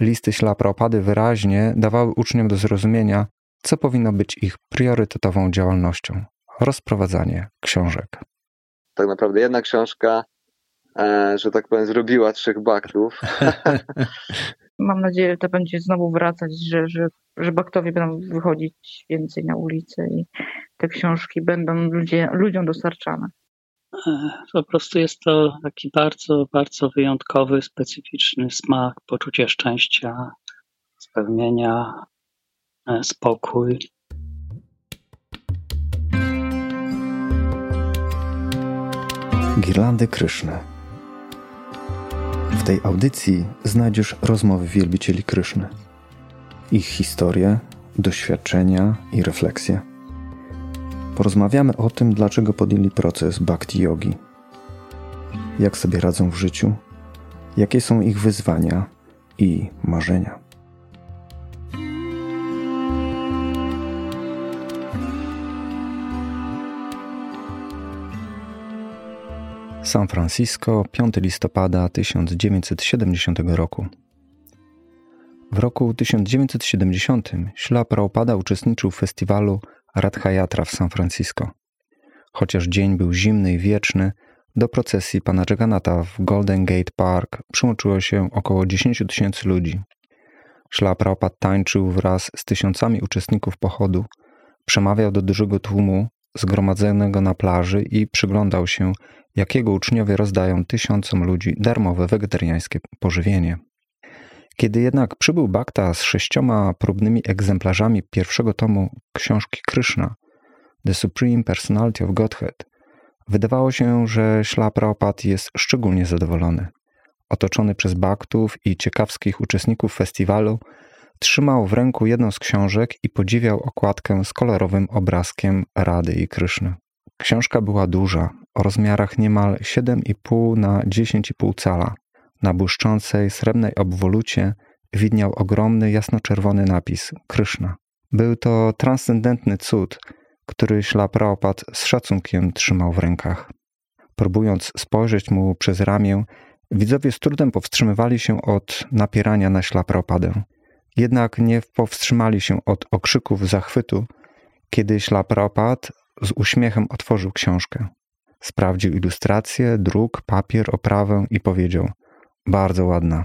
Listy ślapropady wyraźnie dawały uczniom do zrozumienia, co powinno być ich priorytetową działalnością rozprowadzanie książek. Tak naprawdę jedna książka, e, że tak powiem, zrobiła trzech baktów. Mam nadzieję, że to będzie znowu wracać, że, że, że baktowie będą wychodzić więcej na ulicę i te książki będą ludzie, ludziom dostarczane. E, po prostu jest to taki bardzo, bardzo wyjątkowy, specyficzny smak, poczucie szczęścia, spełnienia, e, spokój. Girlandy Kryszny. W tej audycji znajdziesz rozmowy wielbicieli Kryszny, ich historie, doświadczenia i refleksje. Porozmawiamy o tym, dlaczego podjęli proces bhakti yogi, jak sobie radzą w życiu, jakie są ich wyzwania i marzenia. San Francisco, 5 listopada 1970 roku. W roku 1970 Śla Prabhupada uczestniczył w festiwalu Radhayatra w San Francisco. Chociaż dzień był zimny i wieczny, do procesji pana Jagannatha w Golden Gate Park przyłączyło się około 10 tysięcy ludzi. Prabhupada tańczył wraz z tysiącami uczestników pochodu, przemawiał do dużego tłumu zgromadzonego na plaży i przyglądał się, jakiego uczniowie rozdają tysiącom ludzi darmowe wegetariańskie pożywienie. Kiedy jednak przybył Bakta z sześcioma próbnymi egzemplarzami pierwszego tomu książki Krishna, The Supreme Personality of Godhead, wydawało się, że Śla jest szczególnie zadowolony. Otoczony przez baktów i ciekawskich uczestników festiwalu, trzymał w ręku jedną z książek i podziwiał okładkę z kolorowym obrazkiem Rady i Kryszny. Książka była duża, o rozmiarach niemal 7,5 na 10,5 cala. Na błyszczącej, srebrnej obwolucie widniał ogromny, jasnoczerwony napis Kryszna. Był to transcendentny cud, który ślapraopat z szacunkiem trzymał w rękach. Próbując spojrzeć mu przez ramię, widzowie z trudem powstrzymywali się od napierania na ślapraopadę. Jednak nie powstrzymali się od okrzyków zachwytu, kiedy ślapraopat z uśmiechem otworzył książkę. Sprawdził ilustrację, druk, papier, oprawę i powiedział: Bardzo ładna.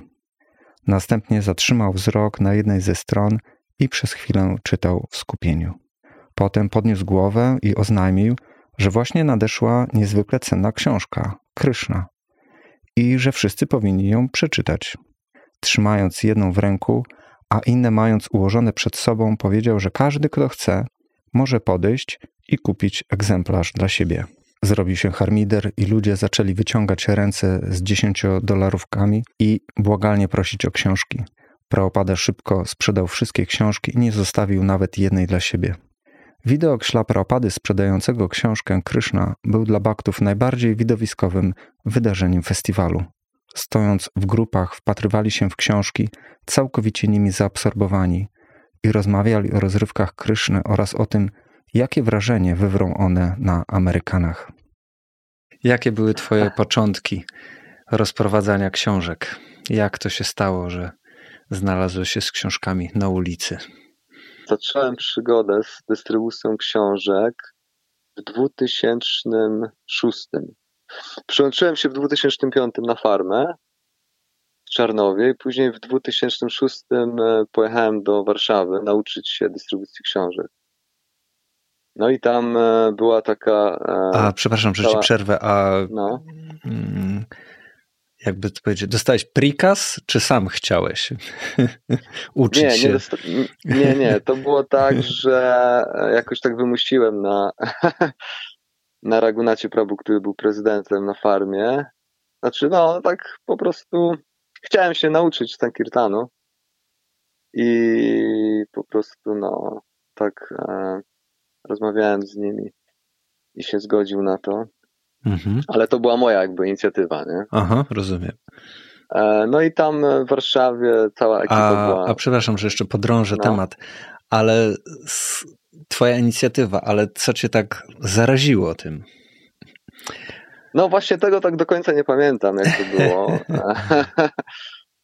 Następnie zatrzymał wzrok na jednej ze stron i przez chwilę czytał w skupieniu. Potem podniósł głowę i oznajmił, że właśnie nadeszła niezwykle cenna książka Kryszna i że wszyscy powinni ją przeczytać. Trzymając jedną w ręku, a inne mając ułożone przed sobą, powiedział, że każdy, kto chce, może podejść i kupić egzemplarz dla siebie. Zrobił się harmider i ludzie zaczęli wyciągać ręce z dziesięciodolarówkami i błagalnie prosić o książki. Praopada szybko sprzedał wszystkie książki i nie zostawił nawet jednej dla siebie. Widok szlapraopady sprzedającego książkę Kryszna był dla baktów najbardziej widowiskowym wydarzeniem festiwalu. Stojąc w grupach, wpatrywali się w książki, całkowicie nimi zaabsorbowani i rozmawiali o rozrywkach Kryszny oraz o tym, jakie wrażenie wywrą one na Amerykanach. Jakie były Twoje początki rozprowadzania książek? Jak to się stało, że znalazłeś się z książkami na ulicy? Zacząłem przygodę z dystrybucją książek w 2006. Przyłączyłem się w 2005 na farmę w Czarnowie i później w 2006 e, pojechałem do Warszawy nauczyć się dystrybucji książek. No i tam e, była taka. E, a przepraszam, że cała... ci przerwę, a. No. Mm, jakby to powiedzieć, dostałeś prikaz, czy sam chciałeś uczyć nie, się? Nie, dosta... nie, nie, to było tak, że jakoś tak wymusiłem na, na Ragunacie Prabu, który był prezydentem na farmie. Znaczy, no, tak po prostu chciałem się nauczyć Sankirtanu i po prostu, no, tak e, rozmawiałem z nimi i się zgodził na to. Mhm. Ale to była moja jakby inicjatywa, nie? Aha, rozumiem. E, no i tam w Warszawie cała ekipa a, była. A przepraszam, że jeszcze podrążę no. temat, ale twoja inicjatywa, ale co cię tak zaraziło tym? No właśnie tego tak do końca nie pamiętam, jak to było.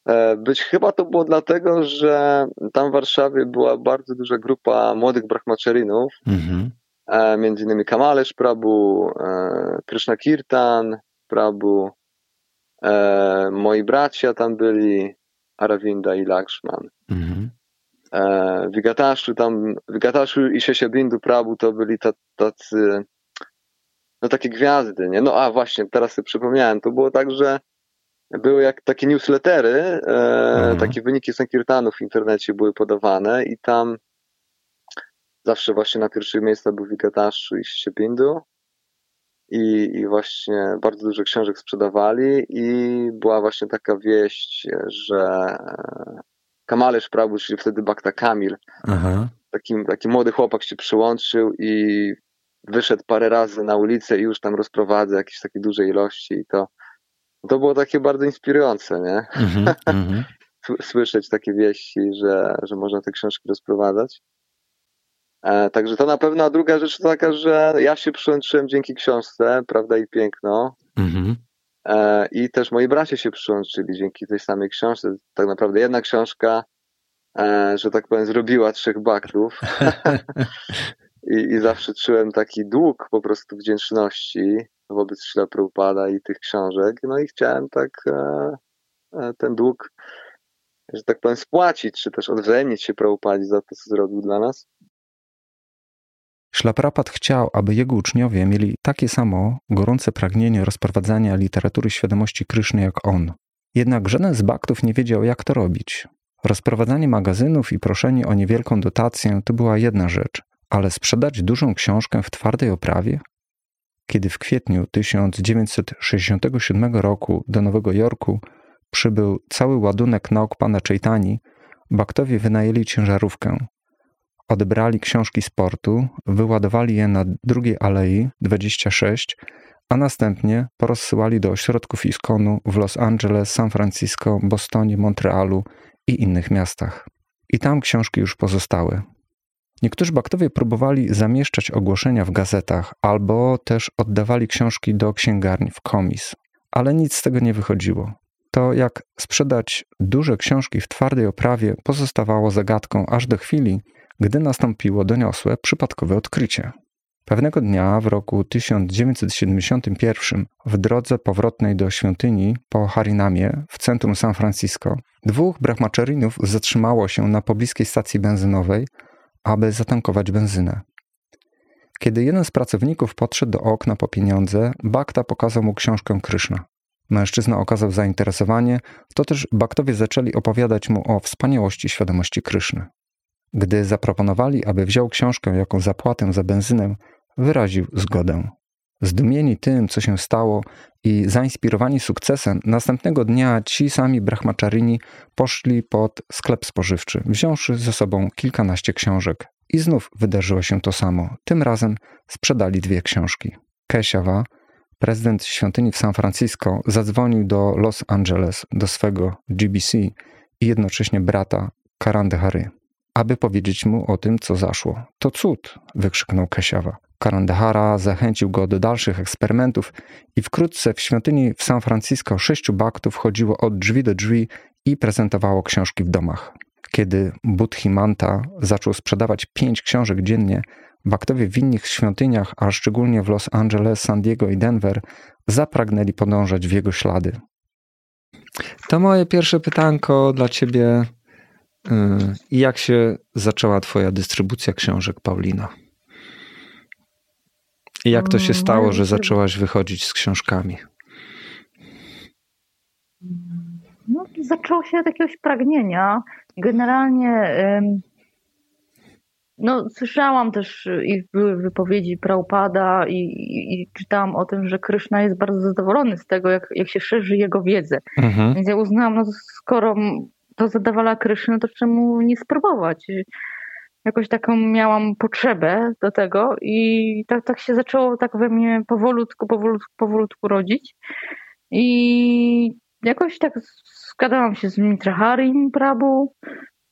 E, być chyba to było dlatego, że tam w Warszawie była bardzo duża grupa młodych brahmacharinów, mhm. E, między innymi Kamalesz Prabhu, e, Krishna Kirtan Prabhu, moi bracia tam byli, Aravinda i Lakshman. Mhm. Vigatashu tam, Vigatashu i Sheshabindu Prabhu to byli tacy, no takie gwiazdy, nie? No a właśnie, teraz sobie przypomniałem, to było tak, że były jak takie newslettery, e, mhm. takie wyniki Sankirtanów w internecie były podawane i tam zawsze właśnie na pierwszych miejscach był Wikataszu i Szczepindu i, i właśnie bardzo dużo książek sprzedawali i była właśnie taka wieść, że Kamalesz Prabhu, czyli wtedy Bakta Kamil, taki, taki młody chłopak się przyłączył i wyszedł parę razy na ulicę i już tam rozprowadza jakieś takie duże ilości i to to było takie bardzo inspirujące, nie? Mm -hmm. Słyszeć takie wieści, że, że można te książki rozprowadzać. E, także to na pewno, a druga rzecz to taka, że ja się przyłączyłem dzięki książce, Prawda i Piękno. Mm -hmm. e, I też moi bracia się przyłączyli dzięki tej samej książce. Tak naprawdę jedna książka, e, że tak powiem, zrobiła trzech baktów. I, I zawsze czułem taki dług po prostu wdzięczności wobec Śla i tych książek. No i chciałem tak e, e, ten dług, że tak powiem, spłacić, czy też odwzajemnić się Prabhupadzie za to, co zrobił dla nas. Szlaprapat chciał, aby jego uczniowie mieli takie samo gorące pragnienie rozprowadzania literatury świadomości Kryszny jak on. Jednak żaden z baktów nie wiedział, jak to robić. Rozprowadzanie magazynów i proszenie o niewielką dotację to była jedna rzecz, ale sprzedać dużą książkę w twardej oprawie kiedy w kwietniu 1967 roku do Nowego Jorku przybył cały ładunek nauk pana Chaitani, Baktowie wynajęli ciężarówkę. Odebrali książki sportu, wyładowali je na drugiej alei 26, a następnie porozsyłali do ośrodków Iskonu w Los Angeles, San Francisco, Bostonie, Montrealu i innych miastach. I tam książki już pozostały. Niektórzy baktowie próbowali zamieszczać ogłoszenia w gazetach albo też oddawali książki do księgarni w komis, ale nic z tego nie wychodziło. To jak sprzedać duże książki w twardej oprawie pozostawało zagadką aż do chwili, gdy nastąpiło doniosłe przypadkowe odkrycie. Pewnego dnia w roku 1971 w drodze powrotnej do świątyni po Harinamie w centrum San Francisco dwóch brahmacharinów zatrzymało się na pobliskiej stacji benzynowej aby zatankować benzynę. Kiedy jeden z pracowników podszedł do okna po pieniądze, Bakta pokazał mu książkę Kryszna. Mężczyzna okazał zainteresowanie, to też Baktowie zaczęli opowiadać mu o wspaniałości świadomości Kryszny. Gdy zaproponowali, aby wziął książkę jako zapłatę za benzynę, wyraził zgodę. Zdumieni tym, co się stało i zainspirowani sukcesem, następnego dnia ci sami brahmacharini poszli pod sklep spożywczy, wziąwszy ze sobą kilkanaście książek. I znów wydarzyło się to samo. Tym razem sprzedali dwie książki. Keshawa, prezydent świątyni w San Francisco, zadzwonił do Los Angeles, do swego GBC i jednocześnie brata Karandehary, aby powiedzieć mu o tym, co zaszło. To cud, wykrzyknął Keshawa. Karandahara zachęcił go do dalszych eksperymentów i wkrótce w świątyni w San Francisco sześciu baktów chodziło od drzwi do drzwi i prezentowało książki w domach. Kiedy Buddhimanta zaczął sprzedawać pięć książek dziennie, baktowie w innych świątyniach, a szczególnie w Los Angeles, San Diego i Denver, zapragnęli podążać w jego ślady. To moje pierwsze pytanko dla ciebie. Y, jak się zaczęła twoja dystrybucja książek, Paulina? Jak to się stało, że zaczęłaś wychodzić z książkami? No, zaczęło się od jakiegoś pragnienia. Generalnie no, słyszałam też i były wypowiedzi Praupada i, i, i, czytałam o tym, że Kryszna jest bardzo zadowolony z tego, jak, jak się szerzy jego wiedzę. Mhm. Więc ja uznałam, no skoro to zadawala Kryszny, to czemu nie spróbować? Jakoś taką miałam potrzebę do tego i tak, tak się zaczęło tak we mnie powolutku, powolutku, powolutku rodzić. I jakoś tak zgadałam się z Mitraharim Prabu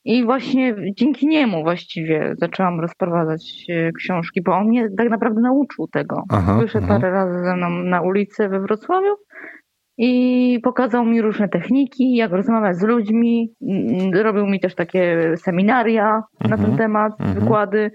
i właśnie dzięki niemu właściwie zaczęłam rozprowadzać e, książki, bo on mnie tak naprawdę nauczył tego. Aha, Wyszedł aha. parę razy ze mną na ulicę we Wrocławiu i pokazał mi różne techniki, jak rozmawiać z ludźmi. Mm, robił mi też takie seminaria na ten mhm. temat, mhm. wykłady.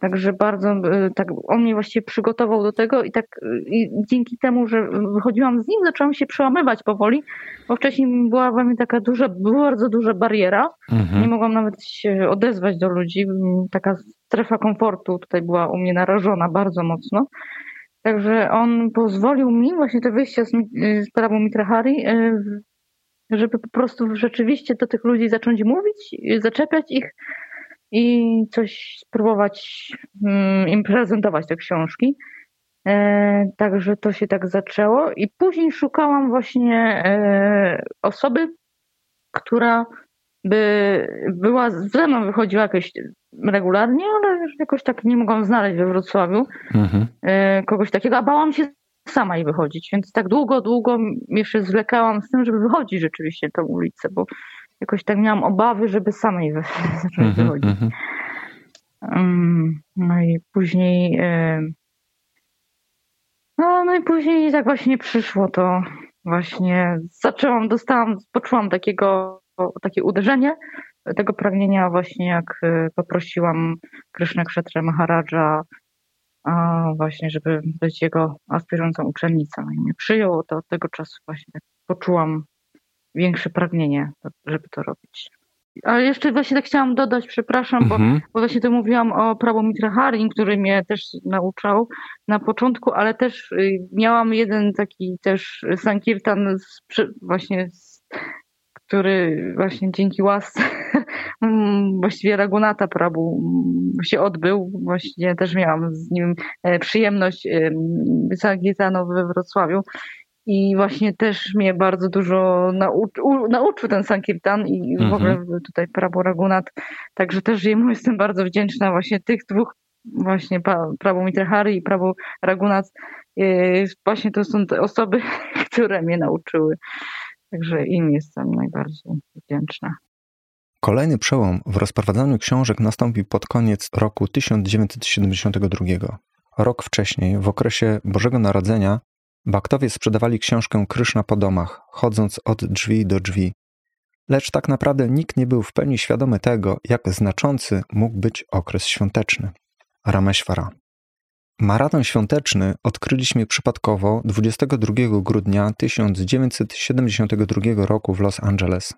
Także bardzo y, tak, on mnie właściwie przygotował do tego i tak y, i dzięki temu, że wychodziłam z nim, zaczęłam się przełamywać powoli, bo wcześniej była we mnie taka duża, bardzo duża bariera. Mhm. Nie mogłam nawet się odezwać do ludzi. Taka strefa komfortu tutaj była u mnie narażona bardzo mocno. Także on pozwolił mi właśnie to wyjście z, z prawo Mitrahari, e, żeby po prostu rzeczywiście do tych ludzi zacząć mówić, zaczepiać ich i coś spróbować mm, im prezentować te książki. E, także to się tak zaczęło i później szukałam właśnie e, osoby, która by była ze mną wychodziła jakoś regularnie, ale jakoś tak nie mogłam znaleźć we Wrocławiu mhm. E, kogoś takiego, a bałam się sama jej wychodzić, więc tak długo, długo jeszcze zwlekałam z tym, żeby wychodzić rzeczywiście tą ulicę, bo jakoś tak miałam obawy, żeby samej wy zacząć mhm, wychodzić. Mhm. No i później e, no, no i później tak właśnie przyszło to właśnie zaczęłam, dostałam, poczułam takiego takie uderzenie tego pragnienia właśnie jak y, poprosiłam Krysznę Kshetra Maharadża właśnie, żeby być jego aspirującą uczennicą i mnie przyjął, to od tego czasu właśnie tak poczułam większe pragnienie, żeby to robić. Ale jeszcze właśnie tak chciałam dodać, przepraszam, mhm. bo, bo właśnie tu mówiłam o prawo Mitra Harin, który mnie też nauczał na początku, ale też y, miałam jeden taki też sankirtan z, właśnie z który właśnie dzięki łasce właściwie Ragunata Prabu się odbył. Właściwie też miałam z nim e, przyjemność Sankirtanu we Wrocławiu. I właśnie też mnie bardzo dużo nauczył, nauczył ten Sankirtan i w ogóle mhm. tutaj Prabu Ragunat. Także też jemu jestem bardzo wdzięczna właśnie tych dwóch właśnie Prabu Mitrahari i Prabu Ragunat. E, właśnie to są te osoby, które mnie nauczyły. Także im jestem najbardziej wdzięczna. Kolejny przełom w rozprowadzaniu książek nastąpił pod koniec roku 1972. Rok wcześniej, w okresie Bożego Narodzenia, baktowie sprzedawali książkę Kryszna po domach, chodząc od drzwi do drzwi. Lecz tak naprawdę nikt nie był w pełni świadomy tego, jak znaczący mógł być okres świąteczny. Rameshwara. Maraton świąteczny odkryliśmy przypadkowo 22 grudnia 1972 roku w Los Angeles.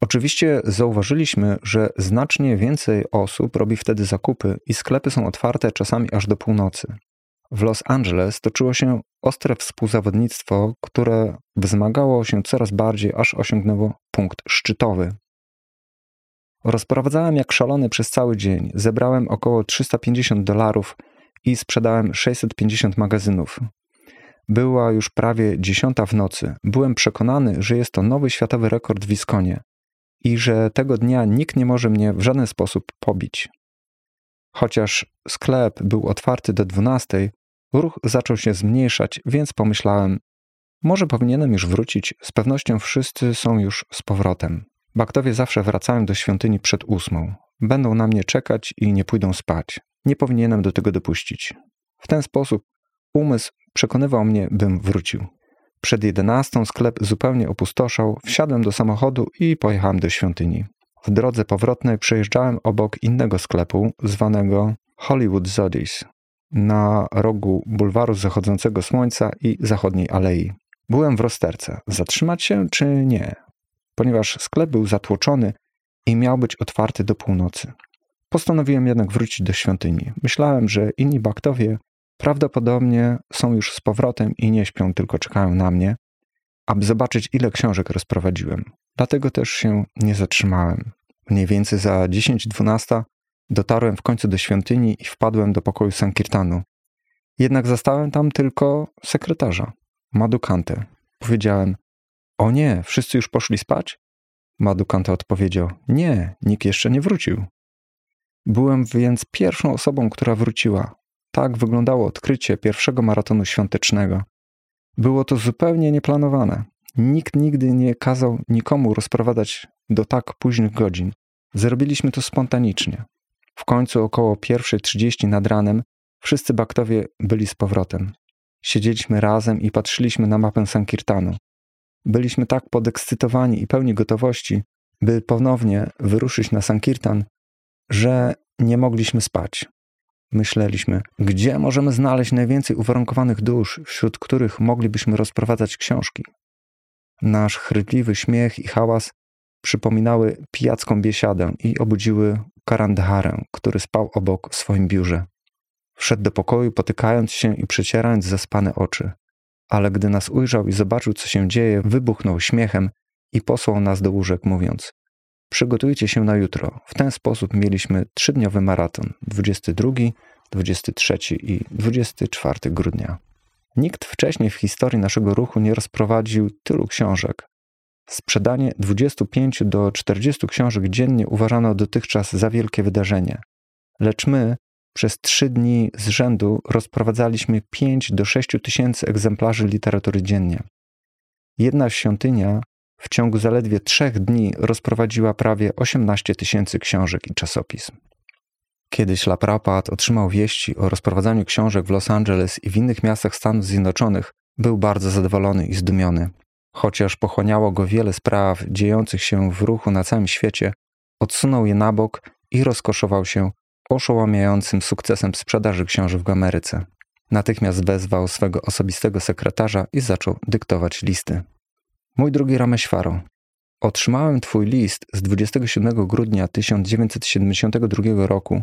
Oczywiście zauważyliśmy, że znacznie więcej osób robi wtedy zakupy i sklepy są otwarte czasami aż do północy. W Los Angeles toczyło się ostre współzawodnictwo, które wzmagało się coraz bardziej, aż osiągnęło punkt szczytowy. Rozprowadzałem jak szalony przez cały dzień. Zebrałem około 350 dolarów i sprzedałem 650 magazynów. Była już prawie dziesiąta w nocy. Byłem przekonany, że jest to nowy światowy rekord w Wiskonie i że tego dnia nikt nie może mnie w żaden sposób pobić. Chociaż sklep był otwarty do 12, ruch zaczął się zmniejszać, więc pomyślałem, może powinienem już wrócić, z pewnością wszyscy są już z powrotem. Baktowie zawsze wracają do świątyni przed ósmą. Będą na mnie czekać i nie pójdą spać. Nie powinienem do tego dopuścić. W ten sposób umysł przekonywał mnie, bym wrócił. Przed jedenastą sklep zupełnie opustoszał, wsiadłem do samochodu i pojechałem do świątyni. W drodze powrotnej przejeżdżałem obok innego sklepu, zwanego Hollywood Zodis, na rogu bulwaru zachodzącego słońca i zachodniej alei. Byłem w rozterce, zatrzymać się czy nie, ponieważ sklep był zatłoczony i miał być otwarty do północy. Postanowiłem jednak wrócić do świątyni. Myślałem, że inni baktowie prawdopodobnie są już z powrotem i nie śpią, tylko czekają na mnie, aby zobaczyć, ile książek rozprowadziłem. Dlatego też się nie zatrzymałem. Mniej więcej za 10-12 dotarłem w końcu do świątyni i wpadłem do pokoju Sankirtanu. Jednak zastałem tam tylko sekretarza, Madukantę. Powiedziałem, o nie, wszyscy już poszli spać? Madukanta odpowiedział, nie, nikt jeszcze nie wrócił. Byłem więc pierwszą osobą, która wróciła. Tak wyglądało odkrycie pierwszego maratonu świątecznego. Było to zupełnie nieplanowane. Nikt nigdy nie kazał nikomu rozprowadzać do tak późnych godzin. Zrobiliśmy to spontanicznie. W końcu około 1.30 nad ranem wszyscy baktowie byli z powrotem. Siedzieliśmy razem i patrzyliśmy na mapę Sankirtanu. Byliśmy tak podekscytowani i pełni gotowości, by ponownie wyruszyć na Sankirtan, że nie mogliśmy spać. Myśleliśmy, gdzie możemy znaleźć najwięcej uwarunkowanych dusz, wśród których moglibyśmy rozprowadzać książki. Nasz chrytliwy śmiech i hałas przypominały pijacką biesiadę i obudziły Karandharę, który spał obok w swoim biurze. Wszedł do pokoju, potykając się i przecierając zaspane oczy. Ale gdy nas ujrzał i zobaczył, co się dzieje, wybuchnął śmiechem i posłał nas do łóżek, mówiąc: Przygotujcie się na jutro. W ten sposób mieliśmy trzydniowy maraton 22, 23 i 24 grudnia. Nikt wcześniej w historii naszego ruchu nie rozprowadził tylu książek. Sprzedanie 25 do 40 książek dziennie uważano dotychczas za wielkie wydarzenie. Lecz my przez trzy dni z rzędu rozprowadzaliśmy 5 do 6 tysięcy egzemplarzy literatury dziennie. Jedna świątynia w ciągu zaledwie trzech dni rozprowadziła prawie 18 tysięcy książek i czasopism. Kiedy Laprapad otrzymał wieści o rozprowadzaniu książek w Los Angeles i w innych miastach Stanów Zjednoczonych, był bardzo zadowolony i zdumiony. Chociaż pochłaniało go wiele spraw dziejących się w ruchu na całym świecie, odsunął je na bok i rozkoszował się oszałamiającym sukcesem sprzedaży książek w Ameryce. Natychmiast wezwał swego osobistego sekretarza i zaczął dyktować listy. Mój drugi Rameśwaro, otrzymałem Twój list z 27 grudnia 1972 roku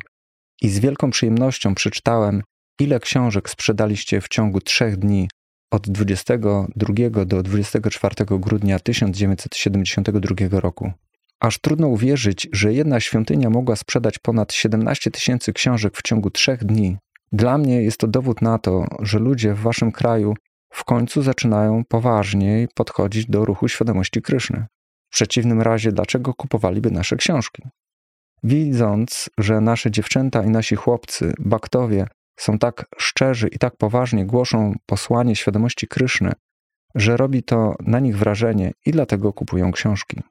i z wielką przyjemnością przeczytałem, ile książek sprzedaliście w ciągu trzech dni od 22 do 24 grudnia 1972 roku. Aż trudno uwierzyć, że jedna świątynia mogła sprzedać ponad 17 tysięcy książek w ciągu trzech dni. Dla mnie jest to dowód na to, że ludzie w waszym kraju w końcu zaczynają poważniej podchodzić do ruchu świadomości Kryszny. W przeciwnym razie, dlaczego kupowaliby nasze książki? Widząc, że nasze dziewczęta i nasi chłopcy, baktowie, są tak szczerzy i tak poważnie głoszą posłanie świadomości Kryszny, że robi to na nich wrażenie i dlatego kupują książki.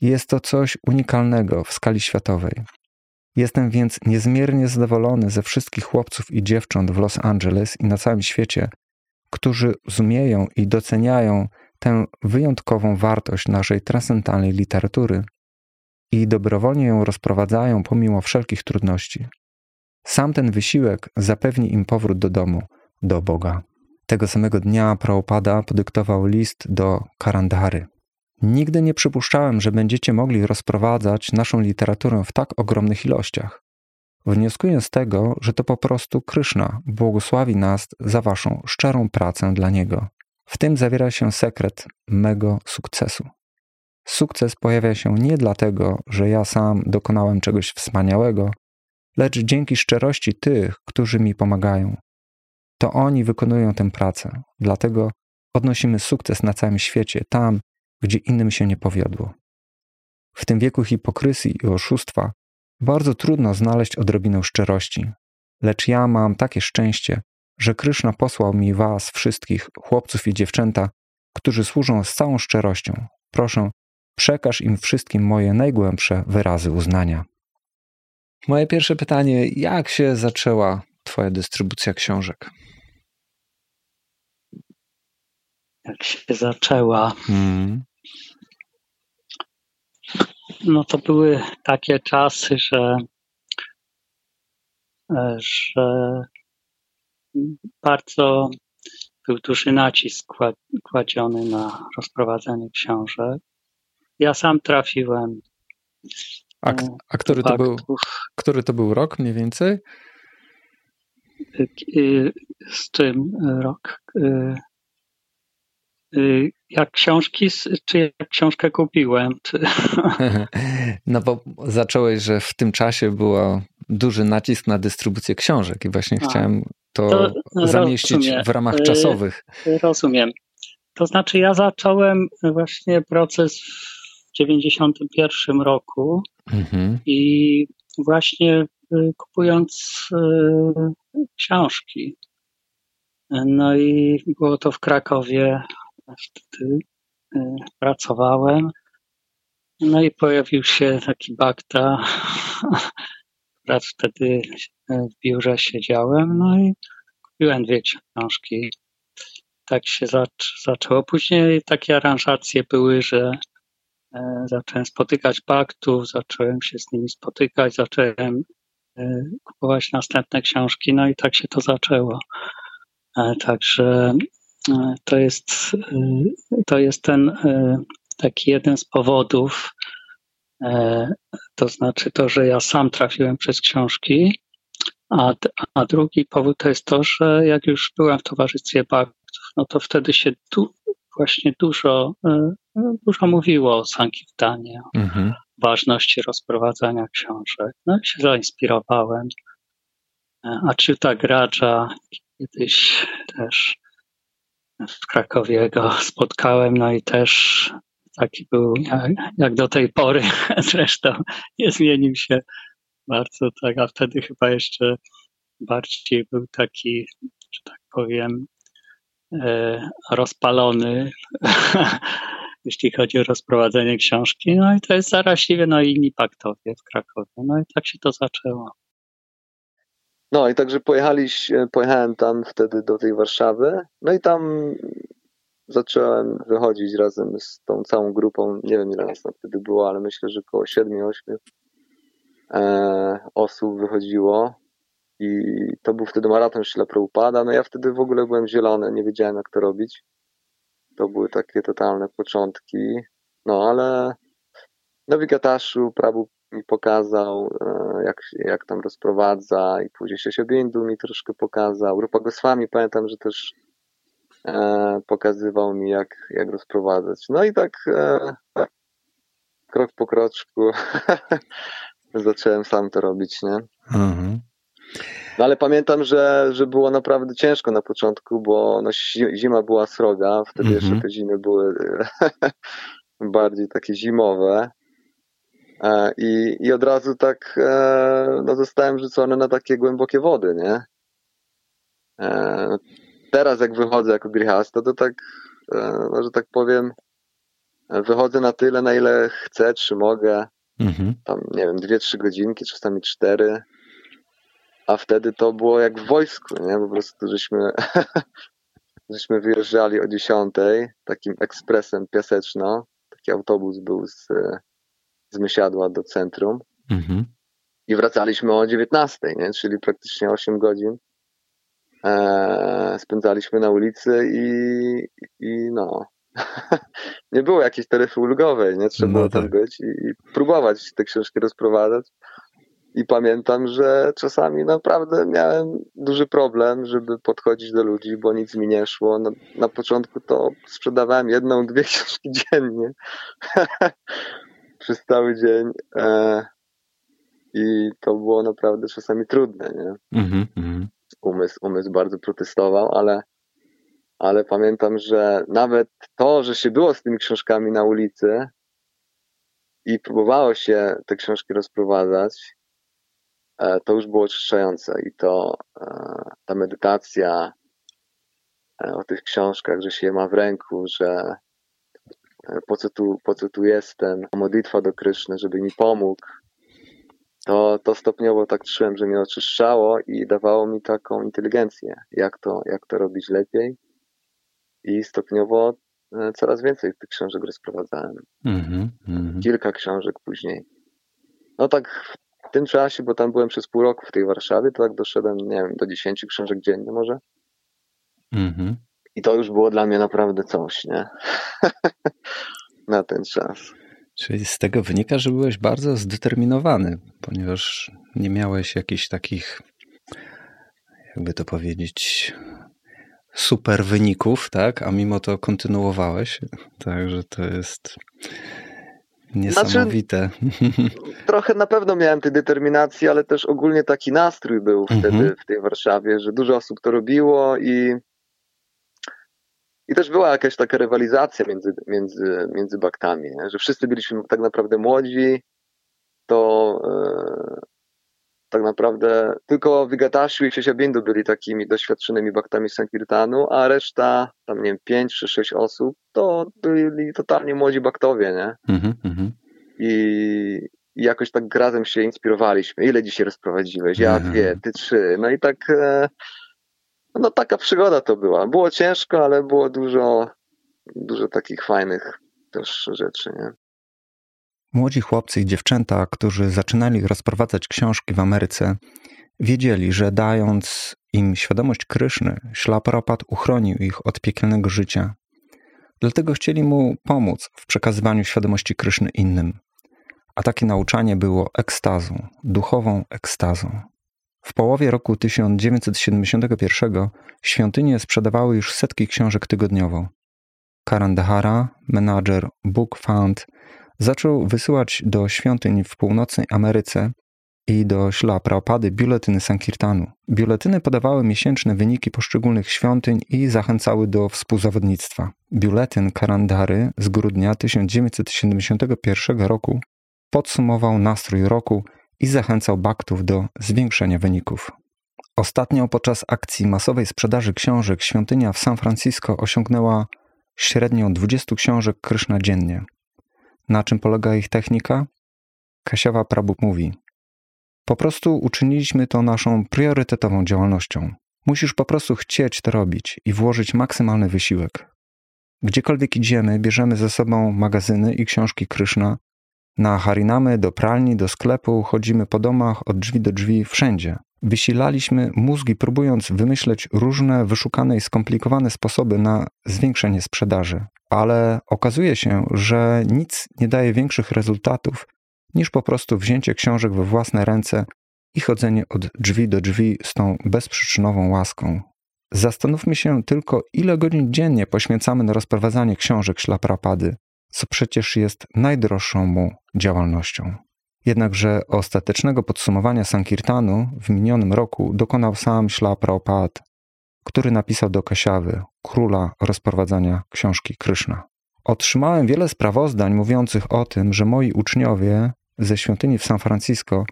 Jest to coś unikalnego w skali światowej. Jestem więc niezmiernie zadowolony ze wszystkich chłopców i dziewcząt w Los Angeles i na całym świecie, którzy rozumieją i doceniają tę wyjątkową wartość naszej transcendentalnej literatury i dobrowolnie ją rozprowadzają pomimo wszelkich trudności. Sam ten wysiłek zapewni im powrót do domu, do Boga. Tego samego dnia Prabhupada podyktował list do Karandhary. Nigdy nie przypuszczałem, że będziecie mogli rozprowadzać naszą literaturę w tak ogromnych ilościach. Wnioskuję z tego, że to po prostu Kryszna błogosławi nas za waszą szczerą pracę dla Niego. W tym zawiera się sekret mego sukcesu. Sukces pojawia się nie dlatego, że ja sam dokonałem czegoś wspaniałego, lecz dzięki szczerości tych, którzy mi pomagają. To oni wykonują tę pracę, dlatego odnosimy sukces na całym świecie, tam, gdzie innym się nie powiodło. W tym wieku hipokryzji i oszustwa bardzo trudno znaleźć odrobinę szczerości, lecz ja mam takie szczęście, że Kryszna posłał mi was wszystkich, chłopców i dziewczęta, którzy służą z całą szczerością. Proszę, przekaż im wszystkim moje najgłębsze wyrazy uznania. Moje pierwsze pytanie: jak się zaczęła Twoja dystrybucja książek? Jak się zaczęła? Hmm. No to były takie czasy, że, że bardzo był duży nacisk kładziony na rozprowadzenie książek. Ja sam trafiłem. A, a który, to był, który to był rok mniej więcej? Y, z tym rok? Y, jak książki, czy jak książkę kupiłem? No bo zacząłeś, że w tym czasie był duży nacisk na dystrybucję książek i właśnie a, chciałem to, to zamieścić rozumiem. w ramach czasowych. Rozumiem. To znaczy ja zacząłem właśnie proces w 91 roku mhm. i właśnie y, kupując y, książki. No i było to w Krakowie. Wtedy y, pracowałem. No i pojawił się taki bakta. Akurat wtedy w biurze siedziałem, no i kupiłem dwie książki. tak się zaczęło. Później takie aranżacje były, że e, zacząłem spotykać baktów, zacząłem się z nimi spotykać, zacząłem e, kupować następne książki, no i tak się to zaczęło. Także to jest, to jest ten taki jeden z powodów, to znaczy to, że ja sam trafiłem przez książki, a, a drugi powód to jest to, że jak już byłem w towarzystwie baktów, no to wtedy się właśnie dużo, dużo mówiło o Sankirtanie, mhm. o ważności rozprowadzania książek. No i się zainspirowałem. A czyta Gradża kiedyś też w Krakowie go spotkałem, no i też taki był jak, jak do tej pory, zresztą nie zmienił się bardzo tak, a wtedy chyba jeszcze bardziej był taki, że tak powiem, e, rozpalony, jeśli chodzi o rozprowadzenie książki. No i to jest zaraźliwe, no i inni paktowie w Krakowie. No i tak się to zaczęło. No i także pojechałem tam wtedy do tej Warszawy. No i tam zacząłem wychodzić razem z tą całą grupą. Nie wiem ile nas tam wtedy było, ale myślę, że około 7-8 e, osób wychodziło. I to był wtedy maraton Szila Prabhupada. No ja wtedy w ogóle byłem zielony, nie wiedziałem jak to robić. To były takie totalne początki. No ale no Wigataszu Prabhu mi pokazał, e, jak, jak tam rozprowadza i później się Bindu mi troszkę pokazał. Rupa Goswami pamiętam, że też e, pokazywał mi, jak, jak rozprowadzać. No i tak e, krok po kroczku zacząłem sam to robić, nie? Mhm. No ale pamiętam, że, że było naprawdę ciężko na początku, bo no, zima była sroga, wtedy jeszcze mhm. te zimy były bardziej takie zimowe. E, I, I od razu tak e, no, zostałem rzucony na takie głębokie wody, nie? E, teraz jak wychodzę jako grihasta, to tak, no, że tak powiem, wychodzę na tyle, na ile chcę, czy mogę. Mhm. Tam, nie wiem, dwie, trzy godzinki, czasami cztery. A wtedy to było jak w wojsku, nie? Po prostu żeśmy, żeśmy wyjeżdżali o dziesiątej takim ekspresem piaseczno. Taki autobus był z, z Mysiadła do centrum. Mhm. I wracaliśmy o 19, nie? czyli praktycznie 8 godzin. E, spędzaliśmy na ulicy i, i no, nie było jakiejś taryfy ulgowej, nie? Trzeba no było tak. tam być i, i, próbować te książki rozprowadzać. I pamiętam, że czasami naprawdę miałem duży problem, żeby podchodzić do ludzi, bo nic mi nie szło. Na, na początku to sprzedawałem jedną, dwie książki dziennie przez cały dzień. E, I to było naprawdę czasami trudne, nie? Mm -hmm. Umysł, umysł bardzo protestował, ale ale pamiętam, że nawet to, że się było z tymi książkami na ulicy i próbowało się te książki rozprowadzać, e, to już było oczyszczające i to e, ta medytacja e, o tych książkach, że się je ma w ręku, że po co tu, po co tu jestem, modlitwa do Kryszny, żeby mi pomógł, to, to stopniowo tak czułem, że mnie oczyszczało i dawało mi taką inteligencję, jak to, jak to robić lepiej i stopniowo e, coraz więcej tych książek rozprowadzałem. Mm -hmm. Kilka książek później. No tak w tym czasie, bo tam byłem przez pół roku w tej Warszawie, to tak doszedłem, nie wiem, do 10 książek dziennie może. -hmm. I to już było dla mnie naprawdę coś, nie? Na ten czas. Czyli z tego wynika, że byłeś bardzo zdeterminowany, ponieważ nie miałeś jakichś takich, jakby to powiedzieć, super wyników, tak? A mimo to kontynuowałeś. Także to jest niesamowite. Znaczy, trochę na pewno miałem tej determinacji, ale też ogólnie taki nastrój był wtedy mhm. w tej Warszawie, że dużo osób to robiło i i też była jakaś taka rywalizacja między, między, między baktami, nie? że wszyscy byliśmy tak naprawdę młodzi, to e, tak naprawdę tylko Wigatasiu i Siesiabindu byli takimi doświadczonymi baktami Sankirtanu, a reszta, tam nie wiem, pięć czy sześć osób, to byli totalnie młodzi baktowie, nie? Mm -hmm. I, I jakoś tak razem się inspirowaliśmy. Ile dzisiaj rozprowadziłeś? Ja mm -hmm. dwie, ty trzy. No i tak... E, no taka przygoda to była. Było ciężko, ale było dużo, dużo takich fajnych też rzeczy, nie? Młodzi chłopcy i dziewczęta, którzy zaczynali rozprowadzać książki w Ameryce, wiedzieli, że dając im świadomość Kryszny, Szlaprapad uchronił ich od piekielnego życia. Dlatego chcieli mu pomóc w przekazywaniu świadomości Kryszny innym. A takie nauczanie było ekstazą, duchową ekstazą. W połowie roku 1971 świątynie sprzedawały już setki książek tygodniowo. Karan Dahara, menadżer Book Fund, zaczął wysyłać do świątyń w północnej Ameryce i do Śla Prabhupady biuletyny Sankirtanu. Biuletyny podawały miesięczne wyniki poszczególnych świątyń i zachęcały do współzawodnictwa. Biuletyn Karandary z grudnia 1971 roku podsumował nastrój roku i zachęcał baktów do zwiększenia wyników. Ostatnio podczas akcji masowej sprzedaży książek świątynia w San Francisco osiągnęła średnią 20 książek Kryszna dziennie. Na czym polega ich technika? Kasiawa Prabhup mówi: Po prostu uczyniliśmy to naszą priorytetową działalnością. Musisz po prostu chcieć to robić i włożyć maksymalny wysiłek. Gdziekolwiek idziemy, bierzemy ze sobą magazyny i książki Kryszna. Na harinamy, do pralni, do sklepu, chodzimy po domach, od drzwi do drzwi, wszędzie. Wysilaliśmy mózgi, próbując wymyśleć różne wyszukane i skomplikowane sposoby na zwiększenie sprzedaży. Ale okazuje się, że nic nie daje większych rezultatów niż po prostu wzięcie książek we własne ręce i chodzenie od drzwi do drzwi z tą bezprzyczynową łaską. Zastanówmy się tylko, ile godzin dziennie poświęcamy na rozprowadzanie książek ślaprapady, co przecież jest najdroższą mu działalnością. Jednakże ostatecznego podsumowania Sankirtanu w minionym roku dokonał sam Śla który napisał do Kasiawy, króla rozprowadzania książki Kryszna. Otrzymałem wiele sprawozdań mówiących o tym, że moi uczniowie ze świątyni w San Francisco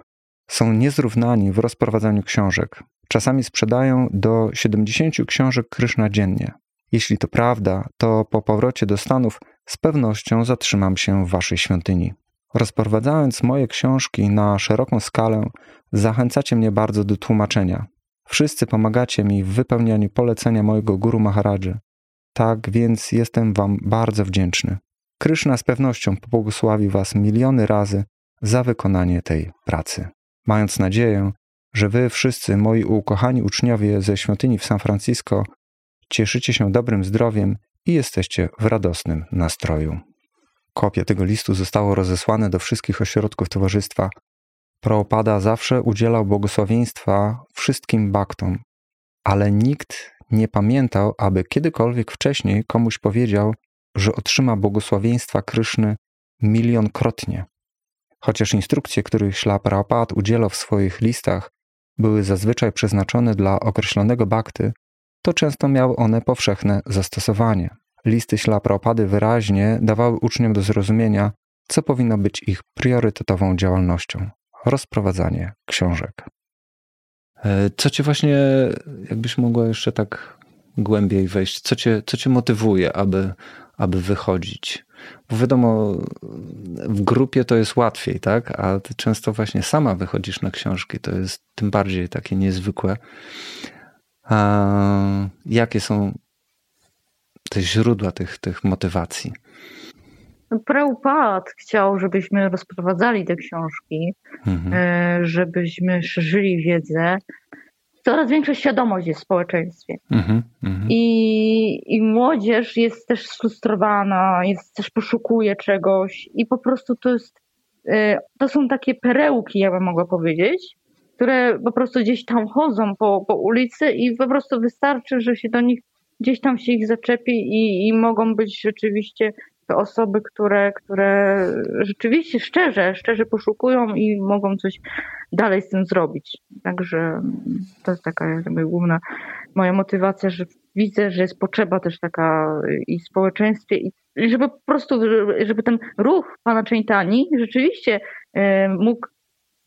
są niezrównani w rozprowadzaniu książek. Czasami sprzedają do 70 książek Kryszna dziennie. Jeśli to prawda, to po powrocie do Stanów z pewnością zatrzymam się w waszej świątyni. Rozprowadzając moje książki na szeroką skalę, zachęcacie mnie bardzo do tłumaczenia. Wszyscy pomagacie mi w wypełnianiu polecenia mojego guru Maharadży. Tak więc jestem Wam bardzo wdzięczny. Kryszna z pewnością pobłogosławi Was miliony razy za wykonanie tej pracy. Mając nadzieję, że Wy wszyscy, moi ukochani uczniowie ze świątyni w San Francisco, cieszycie się dobrym zdrowiem i jesteście w radosnym nastroju. Kopie tego listu zostało rozesłane do wszystkich ośrodków towarzystwa. Prabhupada zawsze udzielał błogosławieństwa wszystkim baktom, ale nikt nie pamiętał, aby kiedykolwiek wcześniej komuś powiedział, że otrzyma błogosławieństwa Kryszny milionkrotnie. Chociaż instrukcje, których Śla Prabhupada udzielał w swoich listach, były zazwyczaj przeznaczone dla określonego bakty, to często miały one powszechne zastosowanie. Listy ślapropady wyraźnie dawały uczniom do zrozumienia, co powinno być ich priorytetową działalnością rozprowadzanie książek. E, co cię właśnie, jakbyś mogła jeszcze tak głębiej wejść, co cię, co cię motywuje, aby, aby wychodzić? Bo wiadomo, w grupie to jest łatwiej, tak? A ty często właśnie sama wychodzisz na książki, to jest tym bardziej takie niezwykłe. A jakie są te źródła tych, tych motywacji? Prabhupada chciał, żebyśmy rozprowadzali te książki, mhm. E, żebyśmy szerzyli wiedzę. Coraz większa świadomość jest w społeczeństwie. Mhm, mhm. I, I młodzież jest też sfrustrowana, jest, też poszukuje czegoś i po prostu to jest, e, to są takie perełki, ja bym mogła powiedzieć, które po prostu gdzieś tam chodzą po, po ulicy i po prostu wystarczy, że się do nich gdzieś tam się ich zaczepi i, i mogą być rzeczywiście te osoby, które, które rzeczywiście szczerze, szczerze poszukują i mogą coś dalej z tym zrobić. Także to jest taka jakby główna moja motywacja, że widzę, że jest potrzeba też taka i w społeczeństwie, i żeby po prostu, żeby ten ruch pana Czejtani rzeczywiście e, mógł